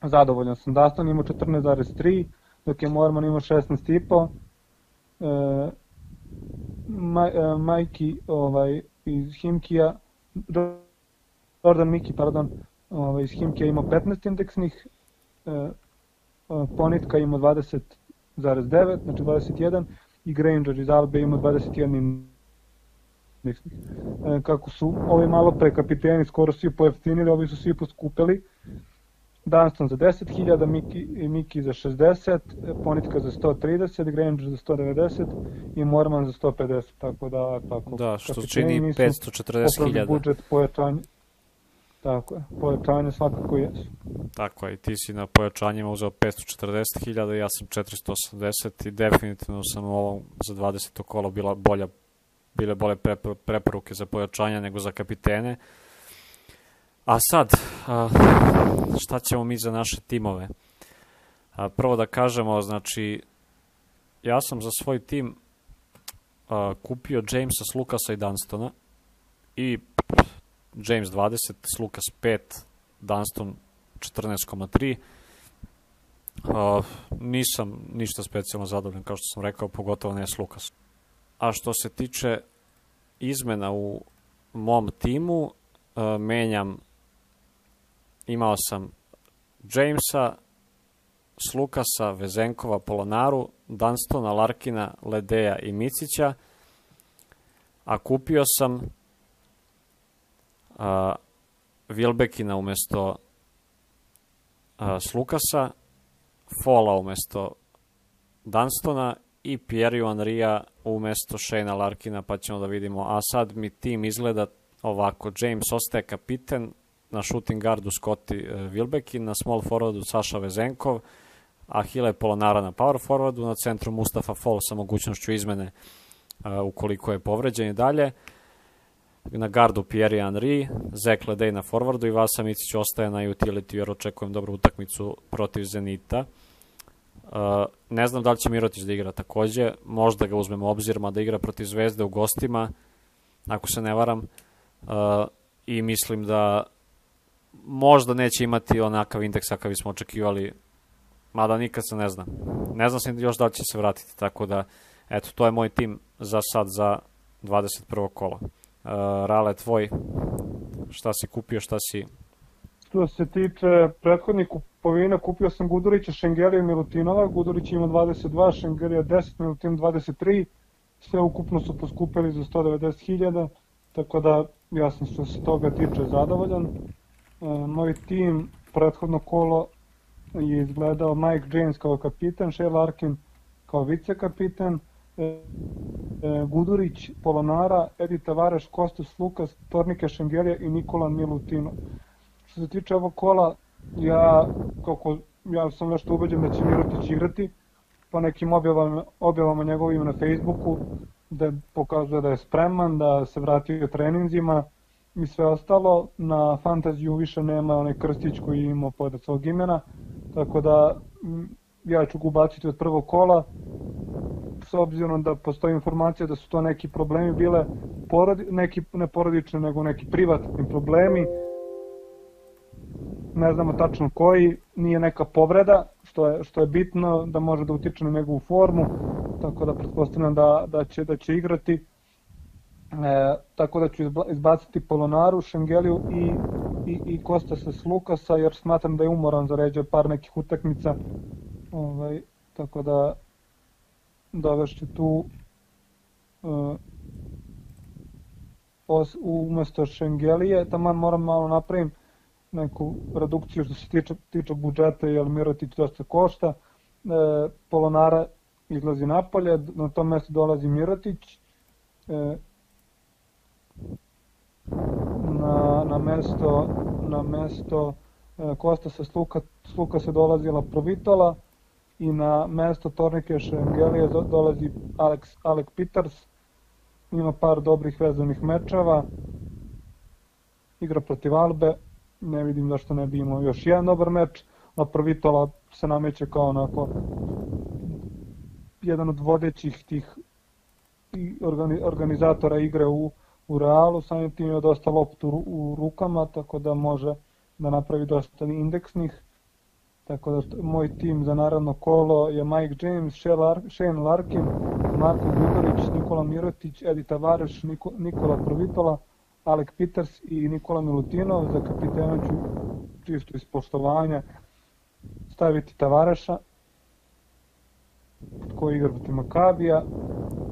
Speaker 2: zadovoljan sam. Dastan imao 14,3, dok je Morman imao 16,5. Maj, e, Majki ovaj, iz Himkija, Jordan Miki, pardon, ovaj, iz Himkija imao 15 indeksnih, e, Ponitka imao 20,9, znači 21, i Granger iz Albe imao 21 indeksnih. E, kako su ovi malo pre kapiteni skoro svi pojeftinili, ovi su svi poskupili. Dunston za 10.000, Miki, Miki za 60, Ponitka za 130, Granger za 190 i Morman za 150, tako da tako.
Speaker 1: Da, što čini
Speaker 2: nisu
Speaker 1: 540.000.
Speaker 2: popravili budžet pojačanje. Tako je, pojačanje svakako jesu.
Speaker 1: Tako je, ti si na pojačanjima uzeo 540.000, ja sam 480 i definitivno sam u ovom za 20. kolo bila bolja, bile bolje prepor- preporuke za pojačanja nego za kapitene. A sad, šta ćemo mi za naše timove? Prvo da kažemo, znači, ja sam za svoj tim kupio Jamesa, Slukasa i Dunstona i James 20, Slukas 5, Dunston 14,3. Uh, nisam ništa specijalno zadovoljan, kao što sam rekao, pogotovo ne s. A što se tiče izmena u mom timu, uh, menjam imao sam Jamesa, Slukasa, Vezenkova, Polonaru, Dunstona, Larkina, Ledeja i Micića, a kupio sam a, Vilbekina umesto a, Slukasa, Fola umesto Dunstona i Pierre Henrya umesto Shayna Larkina, pa ćemo da vidimo. A sad mi tim izgleda ovako. James ostaje kapiten, na shooting guardu Scotty Vilbekin, na small forwardu Saša Vezenkov, Ahile Polonara na power forwardu, na centru Mustafa Fall sa mogućnošću izmene uh, ukoliko je povređen i dalje. Na gardu Pierre Henry, Zek Ledej na forwardu i Vasa Micić ostaje na utility jer očekujem dobru utakmicu protiv Zenita. Uh, ne znam da li će Mirotić da igra takođe, možda ga uzmemo obzir, da igra protiv Zvezde u gostima, ako se ne varam, i mislim da možda neće imati onakav indeks kakav smo očekivali, mada nikad se ne zna. Ne znam se još da će se vratiti, tako da, eto, to je moj tim za sad za 21. kola. Uh, Rale, tvoj, šta si kupio, šta si...
Speaker 2: Što se tiče prethodnih kupovina, kupio sam Gudurića, Šengelija i Milutinova. Gudurić ima 22, Šengelija 10, Milutin 23. Sve ukupno su poskupili za 190.000, tako da ja sam što se toga tiče zadovoljan. Moj tim prethodno kolo je izgledao Mike James kao kapitan, Shea Larkin kao vicekapitan, e, e, Gudurić, Polonara, Edi Tavares, Kostas Lukas, Tornike Šengelija i Nikola Milutino. Što se tiče ovog kola, ja, kako, ja sam nešto ubeđen da će Mirotić igrati, po nekim objavama, objavama njegovim na Facebooku, da pokazuje da je spreman, da se vratio treninzima, i sve ostalo. Na fantaziju više nema onaj krstić koji je imao pored svog imena, tako da ja ću ga ubaciti od prvog kola, s obzirom da postoji informacija da su to neki problemi bile, porodi, neki ne porodični, nego neki privatni problemi, ne znamo tačno koji, nije neka povreda, što je, što je bitno da može da utiče na njegovu formu, tako da pretpostavljam da, da, će, da će igrati E, tako da ću izbaciti Polonaru, Šengeliju i, i, i Kostasa s Lukasa, jer smatram da je umoran za ređe par nekih utakmica. Ovaj, tako da dovešću tu uh, os, umesto Šengelije, tamo moram malo napravim neku redukciju što se tiče, tiče budžeta, jer Mirotić dosta košta. E, Polonara izlazi napolje, na tom mestu dolazi Mirotić, e, na, na mesto, na mesto e, Kostasa Sluka, Sluka se dolazila Provitola i na mesto Tornike Šengelije dolazi Alex, Alec Peters, ima par dobrih vezanih mečeva, igra protiv Albe, ne vidim zašto ne bi imao još jedan dobar meč, a Provitola se nameće kao onako jedan od vodećih tih organizatora igre u, u Realu, samim tim ima dosta loptu u rukama, tako da može da napravi dosta indeksnih. Tako da moj tim za naravno kolo je Mike James, Shane Larkin, Marko Gudorić, Nikola Mirotić, Edi Tavares, Niko, Nikola Provitola, Alek Peters i Nikola Milutinov. Za kapitena ću čisto iz poštovanja staviti Tavareša koji igra protiv Makabija.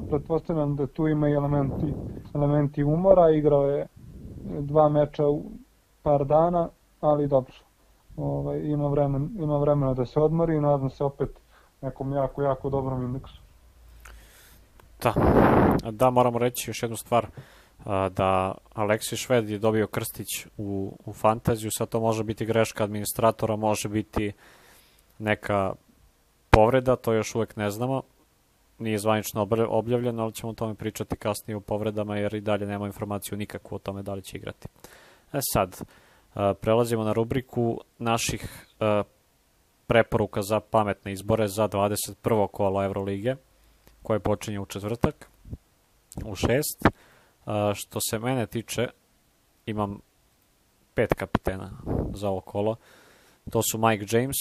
Speaker 2: Pretpostavljam da tu ima i elementi, elementi umora, igrao je dva meča u par dana, ali dobro. Ovaj, ima, vremen, ima vremena da se odmori i nadam se opet nekom jako, jako dobrom indeksu.
Speaker 1: Da, da moramo reći još jednu stvar, da Aleksi Šved je dobio krstić u, u fantaziju, sad to može biti greška administratora, može biti neka povreda, to još uvek ne znamo, nije zvanično objavljeno, ali ćemo o tome pričati kasnije u povredama, jer i dalje nema informaciju nikakvu o tome da li će igrati. E sad, prelazimo na rubriku naših preporuka za pametne izbore za 21. kolo Evrolige, koje počinje u četvrtak, u šest. Što se mene tiče, imam pet kapitena za ovo kolo. To su Mike James.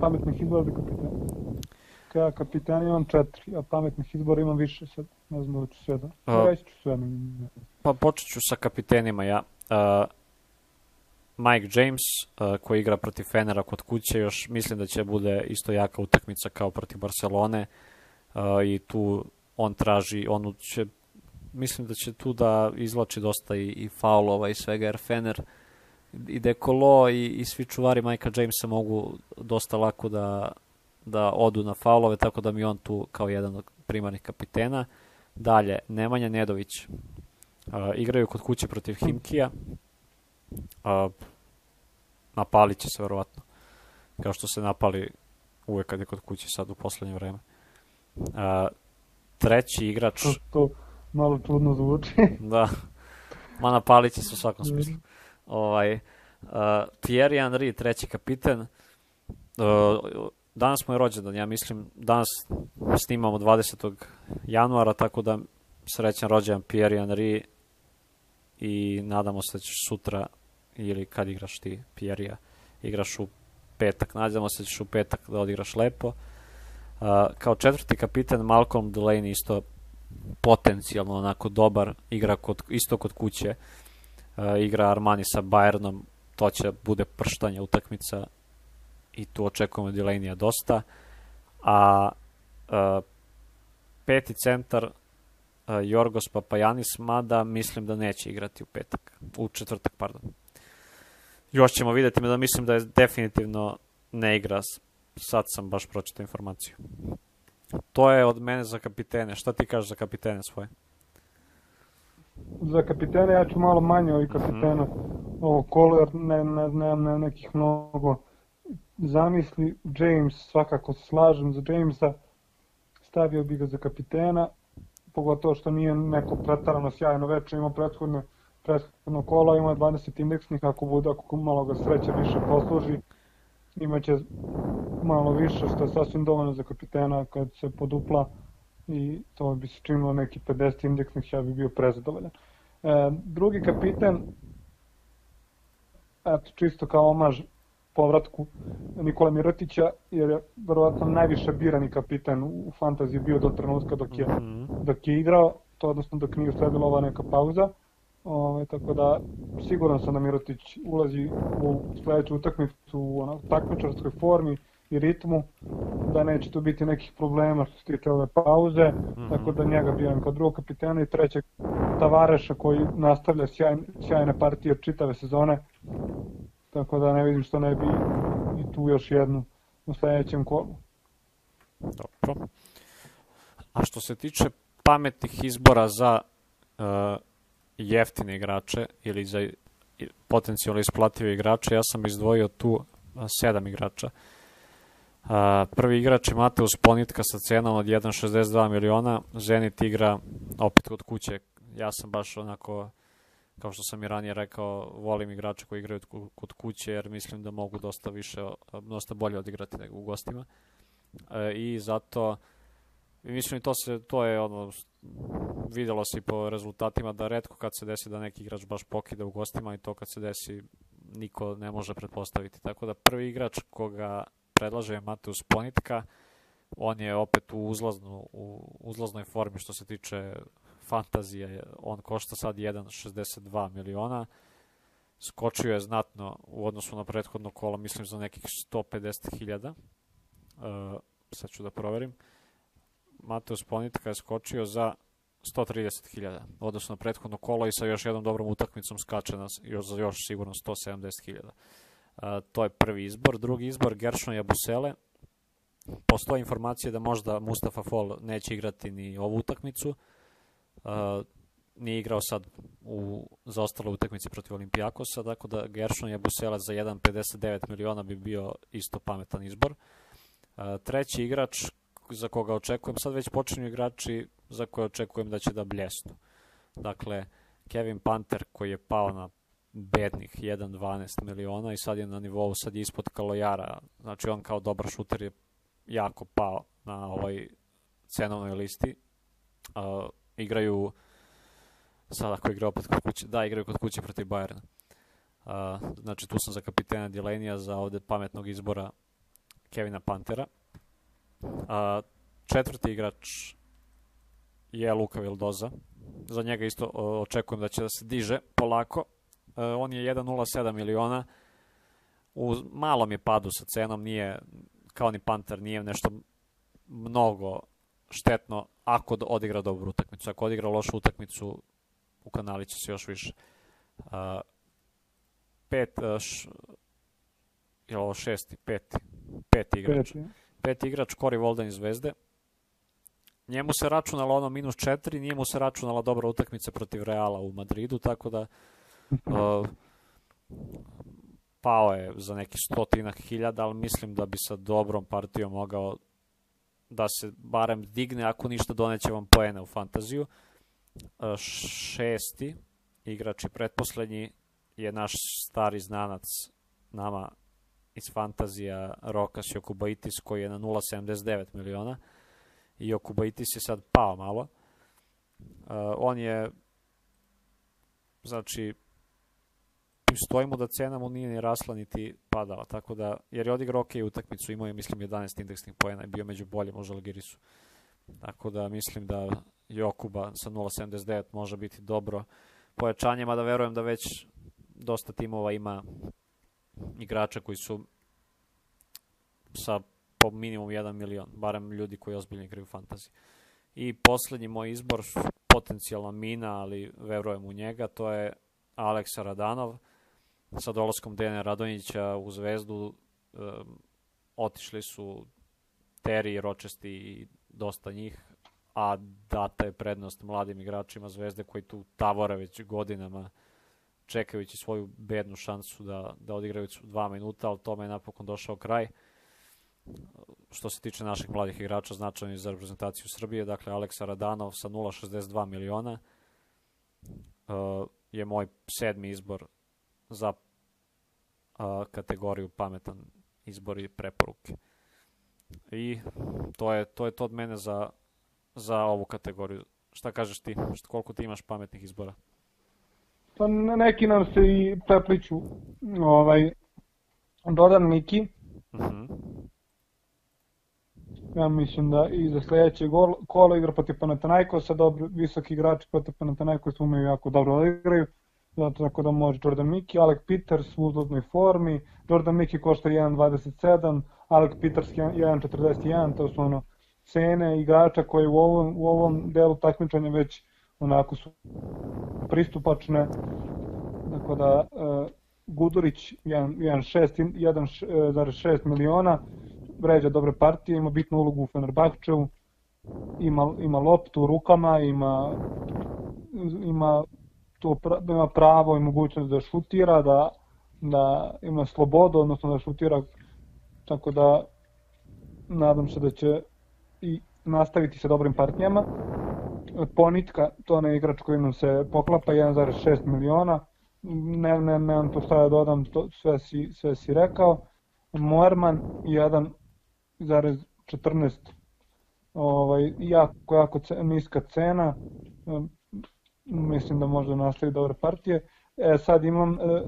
Speaker 2: Pametnih izbora za kapitena ja kapitan imam četiri, a pametnih izbora imam više sad. Ne znam da ću sve da... Reći ću sve.
Speaker 1: Pa počet ću sa kapitenima ja. Uh, Mike James, uh, koji igra protiv Fenera kod kuće, još mislim da će bude isto jaka utakmica kao protiv Barcelone uh, i tu on traži, on će, mislim da će tu da izlači dosta i, i faulova i svega, jer Fener i Dekolo i, i svi čuvari Majka Jamesa mogu dosta lako da, da odu na faulove, tako da mi on tu kao jedan od primarnih kapitena. Dalje, Nemanja Nedović. Uh, igraju kod kuće protiv Himkija. Uh, napalit će se verovatno. Kao što se napali uvek kad je kod kuće sad u poslednje vreme. Uh, treći igrač...
Speaker 2: To, to malo čudno zvuči. *laughs*
Speaker 1: da. Ma napalit će se u svakom smislu. Ovaj, uh, Thierry Henry, treći kapiten. Uh, danas mu je rođendan, ja mislim, danas snimamo 20. januara, tako da srećan rođendan Pierre Henry i nadamo se da ćeš sutra ili kad igraš ti Pierre igraš u petak, nadamo se da ćeš u petak da odigraš lepo. Uh, kao četvrti kapiten Malcolm Delaney isto potencijalno onako dobar, igra kod, isto kod kuće, uh, igra Armani sa Bayernom, to će bude prštanja utakmica i tu očekujemo Delaney dosta. A uh, peti centar uh, Jorgos Papajanis, mada mislim da neće igrati u petak, u četvrtak, pardon. Još ćemo videti, da mislim da je definitivno ne igra, sad sam baš pročitao informaciju. To je od mene za kapitene. Šta ti kažeš za kapitene svoje?
Speaker 2: Za kapitene ja ću malo manje ovih kapitena. Mm -hmm. Ovo kolo, jer ne, ne, ne, ne, nekih mnogo zamisli. James, svakako se slažem za Jamesa. Stavio bi ga za kapitena. Pogotovo što nije neko pretarano sjajno veče, ima prethodne prethodno kola, ima 20 indeksnih, ako bude, ako malo ga sreće više posluži, imaće malo više, što je sasvim dovoljno za kapitena kad se podupla i to bi se činilo neki 50 indeksnih, ja bi bio prezadovoljan. E, drugi kapiten, eto, čisto kao omaž povratku Nikola Mirotića, jer je verovatno najviše birani kapitan u fantaziji bio do trenutka dok je, mhm. dok je igrao, to odnosno dok nije usledila ova neka pauza. Ove, ovaj, tako da siguran sam da Mirotić ulazi u sledeću utakmicu u ono, takmičarskoj formi i ritmu, da neće tu biti nekih problema što se tiče ove pauze, mm -hmm. tako da njega biram kao drugog kapitena i trećeg Tavareša koji nastavlja sjajne, sjajne partije čitave sezone, tako da ne vidim što ne bi i tu još jednu u sledećem kolu.
Speaker 1: Dobro. A što se tiče pametnih izbora za uh, jeftine igrače ili za potencijalno isplative igrače, ja sam izdvojio tu sedam igrača. Prvi igrač je Mateus Ponitka sa cenom od 1,62 miliona. Zenit igra opet kod kuće. Ja sam baš onako, kao što sam i ranije rekao, volim igrače koji igraju kod kuće jer mislim da mogu dosta više, dosta bolje odigrati nego u gostima. E, I zato mislim i to se to je ono videlo se po rezultatima da retko kad se desi da neki igrač baš pokida u gostima i to kad se desi niko ne može pretpostaviti. Tako da prvi igrač koga predlaže je Mateus Ponitka. On je opet u, uzlaznu, u uzlaznoj formi što se tiče fantazije. On košta sad 1,62 miliona. Skočio je znatno u odnosu na prethodno kolo, mislim za nekih 150.000. Uh, sad ću da proverim. Mateus Ponitka je skočio za 130.000, odnosno prethodno kolo i sa još jednom dobrom utakmicom skače na još, za još sigurno 170.000. Uh, to je prvi izbor. Drugi izbor Gershon Jabusele. Postoje informacije da možda Mustafa Fall neće igrati ni ovu utakmicu. Nije igrao sad u zaostale utakmici protiv Olimpijakosa, tako da Gershon Jabusele za 1,59 miliona bi bio isto pametan izbor. Uh, treći igrač za koga očekujem, sad već počinju igrači za koje očekujem da će da bljesnu. Dakle, Kevin Panter koji je pao na bednih 1.12 miliona i sad je na nivou, sad je ispod Kalojara, znači on kao dobar šuter je jako pao na ovoj cenovnoj listi. Uh, igraju sad ako igra opet kod kuće, da, igraju kod kuće protiv Bayerna. Uh, znači tu sam za kapitena Delanija, za ovde pametnog izbora Kevina Pantera. A, četvrti igrač je Luka Vildoza. Za njega isto očekujem da će da se diže polako on je 1,07 miliona. U malom je padu sa cenom, nije kao ni Panter, nije nešto mnogo štetno ako odigra dobru utakmicu. Ako odigra lošu utakmicu, u kanali će se još više. Uh, pet, uh, š, je ovo šesti, peti, peti igrač. Peti, peti igrač Cory Volden iz Zvezde. Njemu se računalo ono minus 4, nije mu se računala dobra utakmica protiv Reala u Madridu, tako da *laughs* uh, pao je za neki stotinak hiljada, ali mislim da bi sa dobrom partijom mogao da se barem digne, ako ništa doneće vam poene u fantaziju. Uh, šesti igrač i pretposlednji je naš stari znanac nama iz fantazija Rokas Jokubaitis koji je na 0,79 miliona i Jokubaitis je sad pao malo. Uh, on je znači stojimo da cena mu nije ni rasla niti padala, tako da, jer je odigrao ok utakmicu, imao je mislim 11 indeksnih pojena i bio među boljim u Žalgirisu. Tako da mislim da Jokuba sa 0.79 može biti dobro pojačanje, mada verujem da već dosta timova ima igrača koji su sa po minimum 1 milion, barem ljudi koji ozbiljno igraju fantasy. I poslednji moj izbor, potencijalna mina, ali verujem u njega, to je Aleksa Radanov. Sa dolaskom Dene Radonjića u Zvezdu um, otišli su Terry, Ročesti i dosta njih, a data je prednost mladim igračima Zvezde koji tu tavore već godinama čekajući svoju bednu šansu da, da odigraju dva minuta, ali tome je napokon došao kraj. Što se tiče naših mladih igrača, značajni za reprezentaciju Srbije, dakle Aleksa Radanov sa 0,62 miliona uh, je moj sedmi izbor za uh, kategoriju pametan izbor i preporuke. I to je to je to od mene za za ovu kategoriju. Šta kažeš ti? Šta, koliko ti imaš pametnih izbora?
Speaker 2: Pa neki nam se i prepliču. Ovaj, Dodan Miki. Uh mhm. -huh. Ja mislim da i za sledeće gol, kolo igra protiv Panathinaikosa, dobri, visoki igrači protiv Panathinaikosa umeju jako dobro da igraju, tako da može Jordan Miki, Alec Peters u uzlaznoj formi, Jordan Miki košta 1.27, Alec Peters 1.41, to su ono cene igrača koji u ovom, u ovom delu takmičanja već onako su pristupačne. Tako da uh, Gudurić 1,6 e, miliona, vređa dobre partije, ima bitnu ulogu u Fenerbahčevu, ima, ima loptu u rukama, ima, ima, to, ima pravo i mogućnost da šutira, da, da ima slobodu, odnosno da šutira, tako da nadam se da će i nastaviti sa dobrim partijama. Ponitka, to je igrač koji nam se poklapa, 1,6 miliona. Ne, ne, nemam to šta da dodam, to, sve, si, sve si rekao. Moerman, 1,14 ovaj, jako, jako niska cena. Mislim da može nastaviti dobre partije. E, sad imam, e,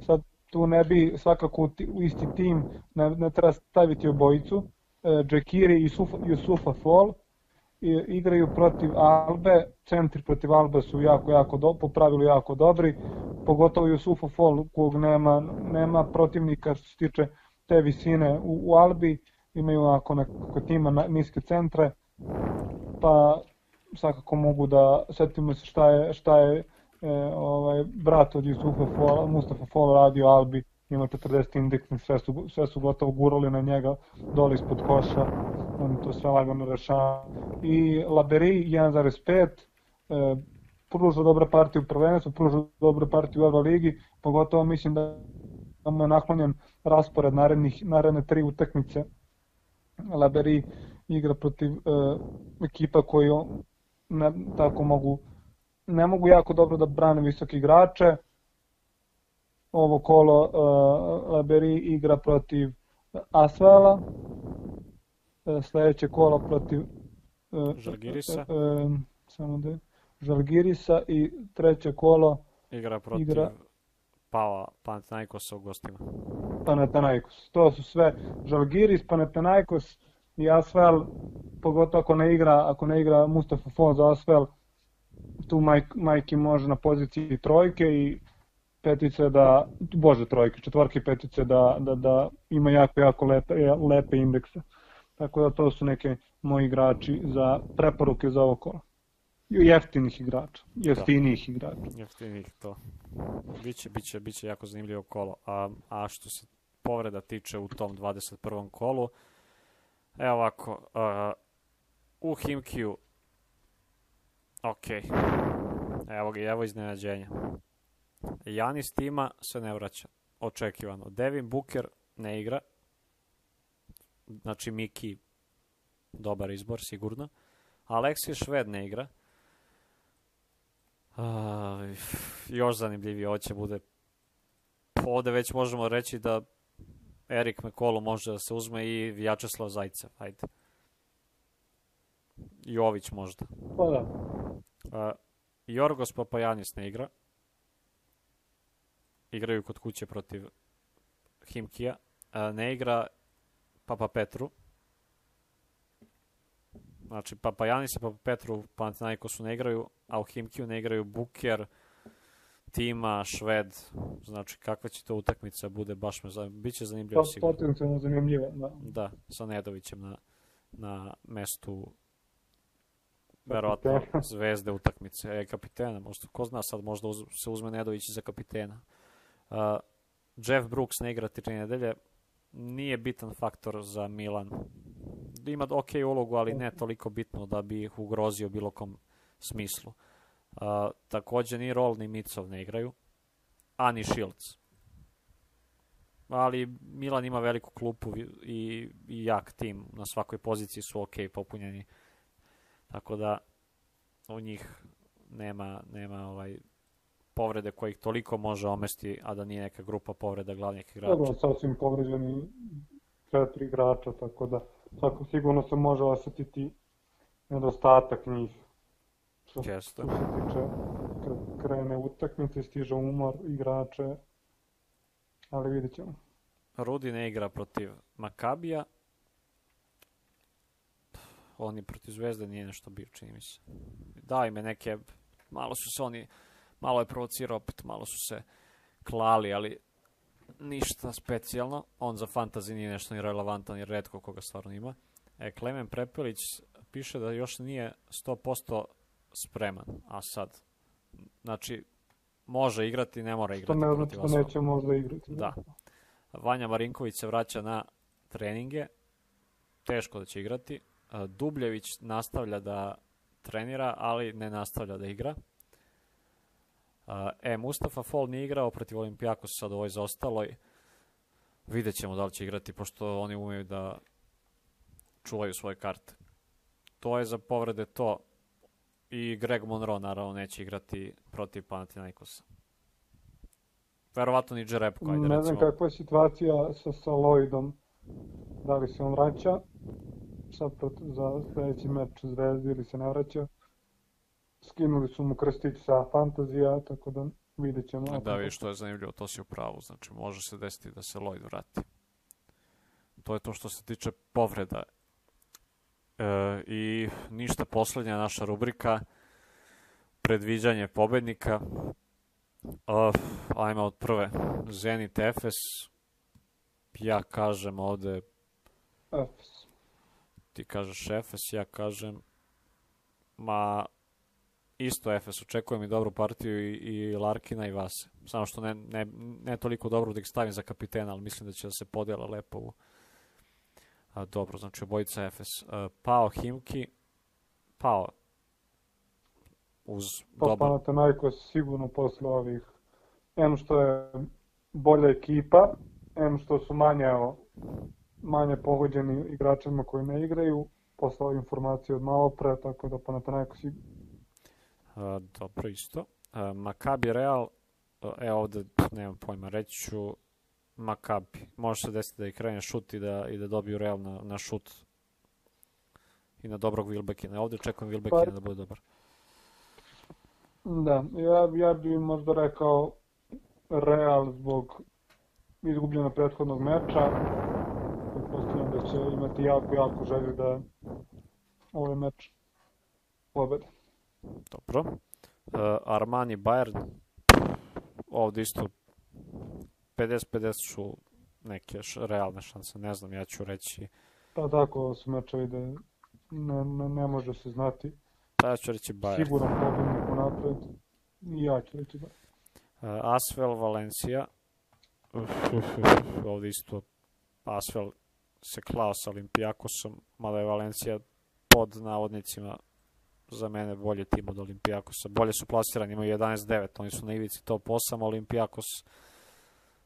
Speaker 2: sad tu ne bi svakako u isti tim, ne, ne treba staviti obojicu, Džekiri i Jusufa Fall igraju protiv Albe, centri protiv Albe su jako, jako do, po pravilu jako dobri, pogotovo Jusufa Fall kog nema, nema protivnika što se tiče te visine u, u Albi, imaju ako neko tima na, niske centre, pa svakako mogu da setimo se šta je, šta je e, ovaj, brat od Jusufa Fall, Mustafa Fall radio Albi ima 40 indeksnih, sve su, sve su gotovo gurali na njega dole ispod koša, on to sve lagano rešava. I Laberi 1.5, e, pruža dobra partija u prvenstvu, pruža dobra partija u Evo ligi, pogotovo mislim da mu je naklonjen raspored narednih, naredne tri utakmice. Laberi igra protiv e, ekipa koji ne, tako mogu ne mogu jako dobro da brane visoke igrače, ovo kolo uh, Laberi igra protiv Asvela, uh, sledeće kolo protiv
Speaker 1: uh, Žalgirisa. Uh,
Speaker 2: uh, samo da Žalgirisa i treće kolo
Speaker 1: igra protiv igra, Pava Panathinaikosa u gostima.
Speaker 2: Panathinaikos. To su sve Žalgiris, Panathinaikos i Asvel, pogotovo ako ne igra, ako ne igra Mustafa Fall za Asvel, tu Mike, Majki može na poziciji trojke i petice da, bože trojke, četvorke i petice da, da, da ima jako, jako lepe, lepe indekse. Tako da to su neke moji igrači za preporuke za ovo kola. Jeftinih igrača, jeftinijih da. igrača.
Speaker 1: Jeftinijih, to. Biće, biće, biće jako zanimljivo kolo. A, a što se povreda tiče u tom 21. kolu, evo ovako, uh, u Himkiju, ok, evo ga, evo iznenađenja. Janis tima se ne vraća, očekivano. Devin Booker ne igra, znači Miki dobar izbor sigurno. Aleksij Šved ne igra. Uh, još zanimljivije ovo će bude ovde već možemo reći da Erik Mekolo može da se uzme i Vjačeslav Zajcev, ajde. Jović možda.
Speaker 2: Pa da.
Speaker 1: Uh, Jorgos Papajanis ne igra. Igraju kod kuće protiv Himkija. Uh, ne igra Papa Petru. Znači, Papa Janis i Papa Petru Panathinaikosu ne igraju, a u Himkiju ne igraju Buker, Tima, Šved. Znači, kakva će to utakmica bude, baš me zanimljivo. Biće zanimljivo sigurno.
Speaker 2: Potencijalno zanimljivo, da.
Speaker 1: Da, sa Nedovićem na, na mestu verovatno *laughs* zvezde utakmice, e, kapitena, možda, ko zna sad, možda uz, se uzme Nedović za kapitena. Uh, Jeff Brooks ne igra tri nedelje, nije bitan faktor za Milan. Ima ok ulogu, ali ne toliko bitno da bi ih ugrozio bilo kom smislu. Uh, takođe ni Roll ni Micov ne igraju, a ni Shields. Ali Milan ima veliku klupu i, i jak tim, na svakoj poziciji su ok popunjeni. Tako da u njih nema, nema ovaj povrede kojih toliko može omesti, a da nije neka grupa povreda glavnih igrača.
Speaker 2: Dobro, sasvim povređeni četiri igrača, tako da tako sigurno se može osetiti nedostatak njih.
Speaker 1: Što, Često.
Speaker 2: što se tiče kad krene utakmice, stiže umor igrače, ali vidit ćemo.
Speaker 1: Rudi ne igra protiv Makabija. On je protiv Zvezde nije nešto bio, čini mi se. Daj me neke, malo su se oni malo je provocirao, opet malo su se klali, ali ništa specijalno. On za fantasy nije nešto ni relevantan, jer redko koga stvarno ima. E, Klemen Prepelić piše da još nije 100% spreman, a sad, znači, može igrati, ne mora igrati.
Speaker 2: Što ne znači da neće možda igrati.
Speaker 1: Da. Vanja Marinković se vraća na treninge, teško da će igrati. Dubljević nastavlja da trenira, ali ne nastavlja da igra. E, Mustafa Fall nije igrao protiv Olimpijakosa sad u ovoj zaostaloj. Vidjet ćemo da li će igrati, pošto oni umeju da čuvaju svoje karte. To je za povrede to. I Greg Monroe naravno neće igrati protiv Panathinaikosa. Verovatno ni Džerepko.
Speaker 2: Ajde, ne znam kakva je situacija sa, sa Lloydom. Da li se on vraća sad za sledeći meč Zvezdi ili se ne vraća skinuli su mu krstić sa fantazija, tako da vidjet ćemo.
Speaker 1: Da, vidiš, što je zanimljivo, to si u pravu, znači može se desiti da se Lloyd vrati. To je to što se tiče povreda. E, I ništa, poslednja naša rubrika, predviđanje pobednika. Uh, ajmo od prve. Zenit Efes. Ja kažem ovde...
Speaker 2: Efes.
Speaker 1: Ti kažeš Efes, ja kažem... Ma, isto Efes, očekujem i dobru partiju i, i Larkina i Vase. Samo što ne, ne, ne toliko dobro da ih stavim za kapitena, ali mislim da će da se podijela lepo u... A, dobro, znači obojica Efes. A, Pao Himki, Pao uz
Speaker 2: pa, dobar... Panathinaikos sigurno posle ovih, em što je bolja ekipa, em što su manje, manje pogođeni igračima koji ne igraju, posle ove informacije od malo pre, tako da Panathinaikos
Speaker 1: dobro isto. Uh, Makabi Real, e ovde nemam pojma, reći ću Makabi. Može se desiti da i krene šut i da, i da dobiju Real na, na šut i na dobrog Wilbekina. Ovde čekujem Wilbekina pa, da bude dobar.
Speaker 2: Da, ja, ja bih možda rekao Real zbog izgubljena prethodnog meča. Pretpostavljam da će imati jako, jako želju da ovaj meč pobede.
Speaker 1: Dobro. Uh, Armani Bayern ovde isto 50-50 su neke realne šanse, ne znam, ja ću reći...
Speaker 2: Pa tako, su mečevi da ne, ne, ne može se znati.
Speaker 1: Pa ja ću reći Bayern.
Speaker 2: Siguran pobednik u napred. I ja ću reći Bayern.
Speaker 1: Uh, Asvel Valencija. Uf, uf, uf, ovde isto Asvel se klao sa Olimpijakosom, mada je Valencija pod navodnicima za mene bolje tim od Olimpijakosa. Bolje su plasirani, imaju 11-9, oni su na ivici top 8, Olimpijakos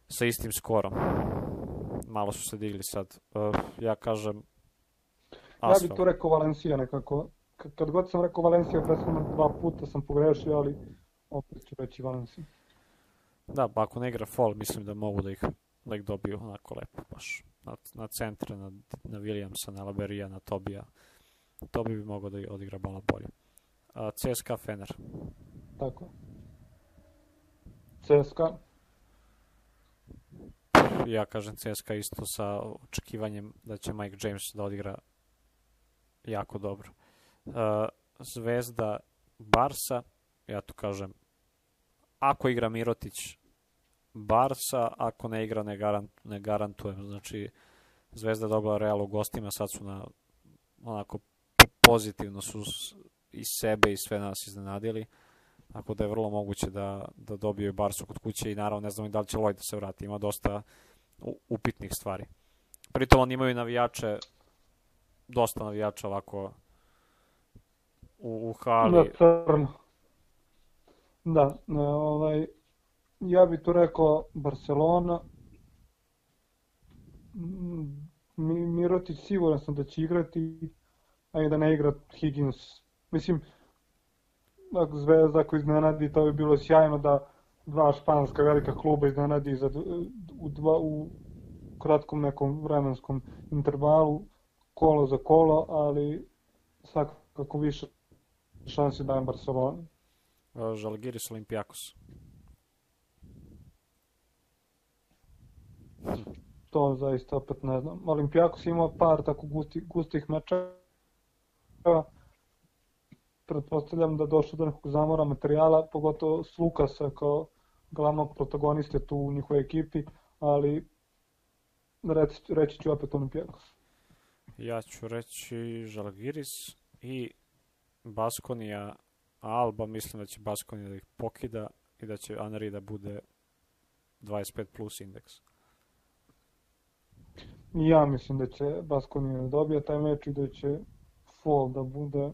Speaker 1: sa istim skorom. Malo su se digli sad. Uh, ja kažem
Speaker 2: Ja
Speaker 1: Asvel.
Speaker 2: bih to rekao Valencija nekako. Kad god sam rekao Valencija, prethodno dva puta sam pogrešio, ali opet ću reći Valencija.
Speaker 1: Da, pa ako ne igra fall, mislim da mogu da ih, da ih dobiju onako lepo, baš na, na centre, na, na Williamsa, na Laberija, na Tobija. Tobi bi mogao da odigra malo bolje. A, CSKA Fener.
Speaker 2: Tako. CSKA,
Speaker 1: Ja kažem CSKA isto sa očekivanjem da će Mike James da odigra jako dobro. A, Zvezda Barsa, ja tu kažem ako igra Mirotić Barsa, ako ne igra ne, garant, ne garantujem. Znači Zvezda dobila Real u gostima, sad su na onako pozitivno su i sebe i sve nas iznenadili. Tako da je vrlo moguće da, da dobiju i Barsu kod kuće i naravno ne znam i da li će Lloyd da se vrati. Ima dosta upitnih stvari. Pritom oni imaju navijače, dosta navijača ovako u, u hali.
Speaker 2: da crno. Da, e, ovaj, ja bih tu rekao Barcelona. Mi, Mirotić siguran sam da će igrati, a i da ne igra Higgins. Mislim, ako Zvezda ako iznenadi, to bi bilo sjajno da dva španska velika kluba iznenadi za, u, dva, u kratkom nekom vremenskom intervalu, kolo za kolo, ali svakako više šansi dajem Barceloni.
Speaker 1: Uh, Žalgiris Olimpijakos.
Speaker 2: To zaista opet ne znam. Olimpijakos ima par tako gusti, gustih mečeva. Pretpostavljam da došlo do nekog zamora materijala, pogotovo s Lukasa kao glavnog protagoniste tu u njihovoj ekipi, ali reći, reći ću opet Olimpijakos.
Speaker 1: Ja ću reći Žalgiris i Baskonija, Alba, mislim da će Baskonija da ih pokida i da će Anari da bude 25 plus indeks.
Speaker 2: Ja mislim da će Baskonija da dobija taj meč i da će Fall da bude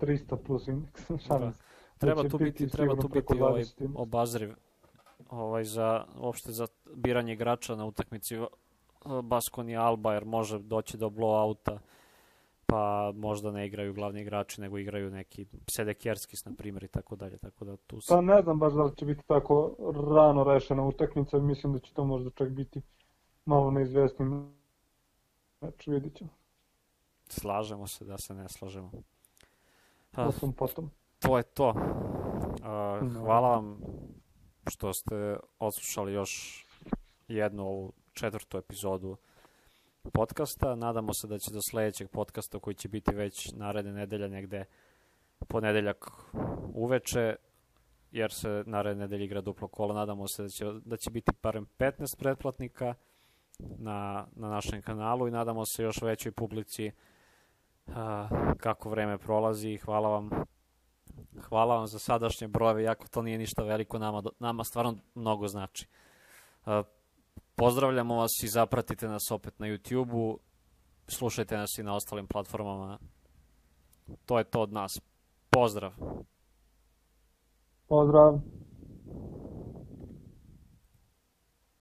Speaker 2: 300 plus indeks. *laughs* Šalim se.
Speaker 1: Treba tu biti, treba tu biti ovaj
Speaker 2: 20 indeks.
Speaker 1: obazriv ovaj za uopšte za biranje igrača na utakmici Baskonija Alba jer može doći do blowouta pa možda ne igraju glavni igrači nego igraju neki Sedekjerskis na primjer i tako dalje tako da tu se
Speaker 2: Pa ne znam baš da li će biti tako rano rešena utakmica, mislim da će to možda čak biti malo neizvesni meč, vidit ćemo.
Speaker 1: slažemo se da se ne slažemo Ah,
Speaker 2: Potom, potom.
Speaker 1: to je to. Uh, hvala vam što ste odslušali još jednu ovu četvrtu epizodu podcasta. Nadamo se da će do sledećeg podcasta koji će biti već naredne nedelja negde ponedeljak uveče jer se naredne nedelje igra duplo kolo. Nadamo se da će, da će biti barem 15 pretplatnika na, na našem kanalu i nadamo se još većoj publici a, kako vreme prolazi. Hvala vam Hvala vam za sadašnje brojeve, jako to nije ništa veliko, nama, nama stvarno mnogo znači. Pozdravljamo vas i zapratite nas opet na YouTube-u, slušajte nas i na ostalim platformama. To je to od nas. Pozdrav!
Speaker 2: Pozdrav!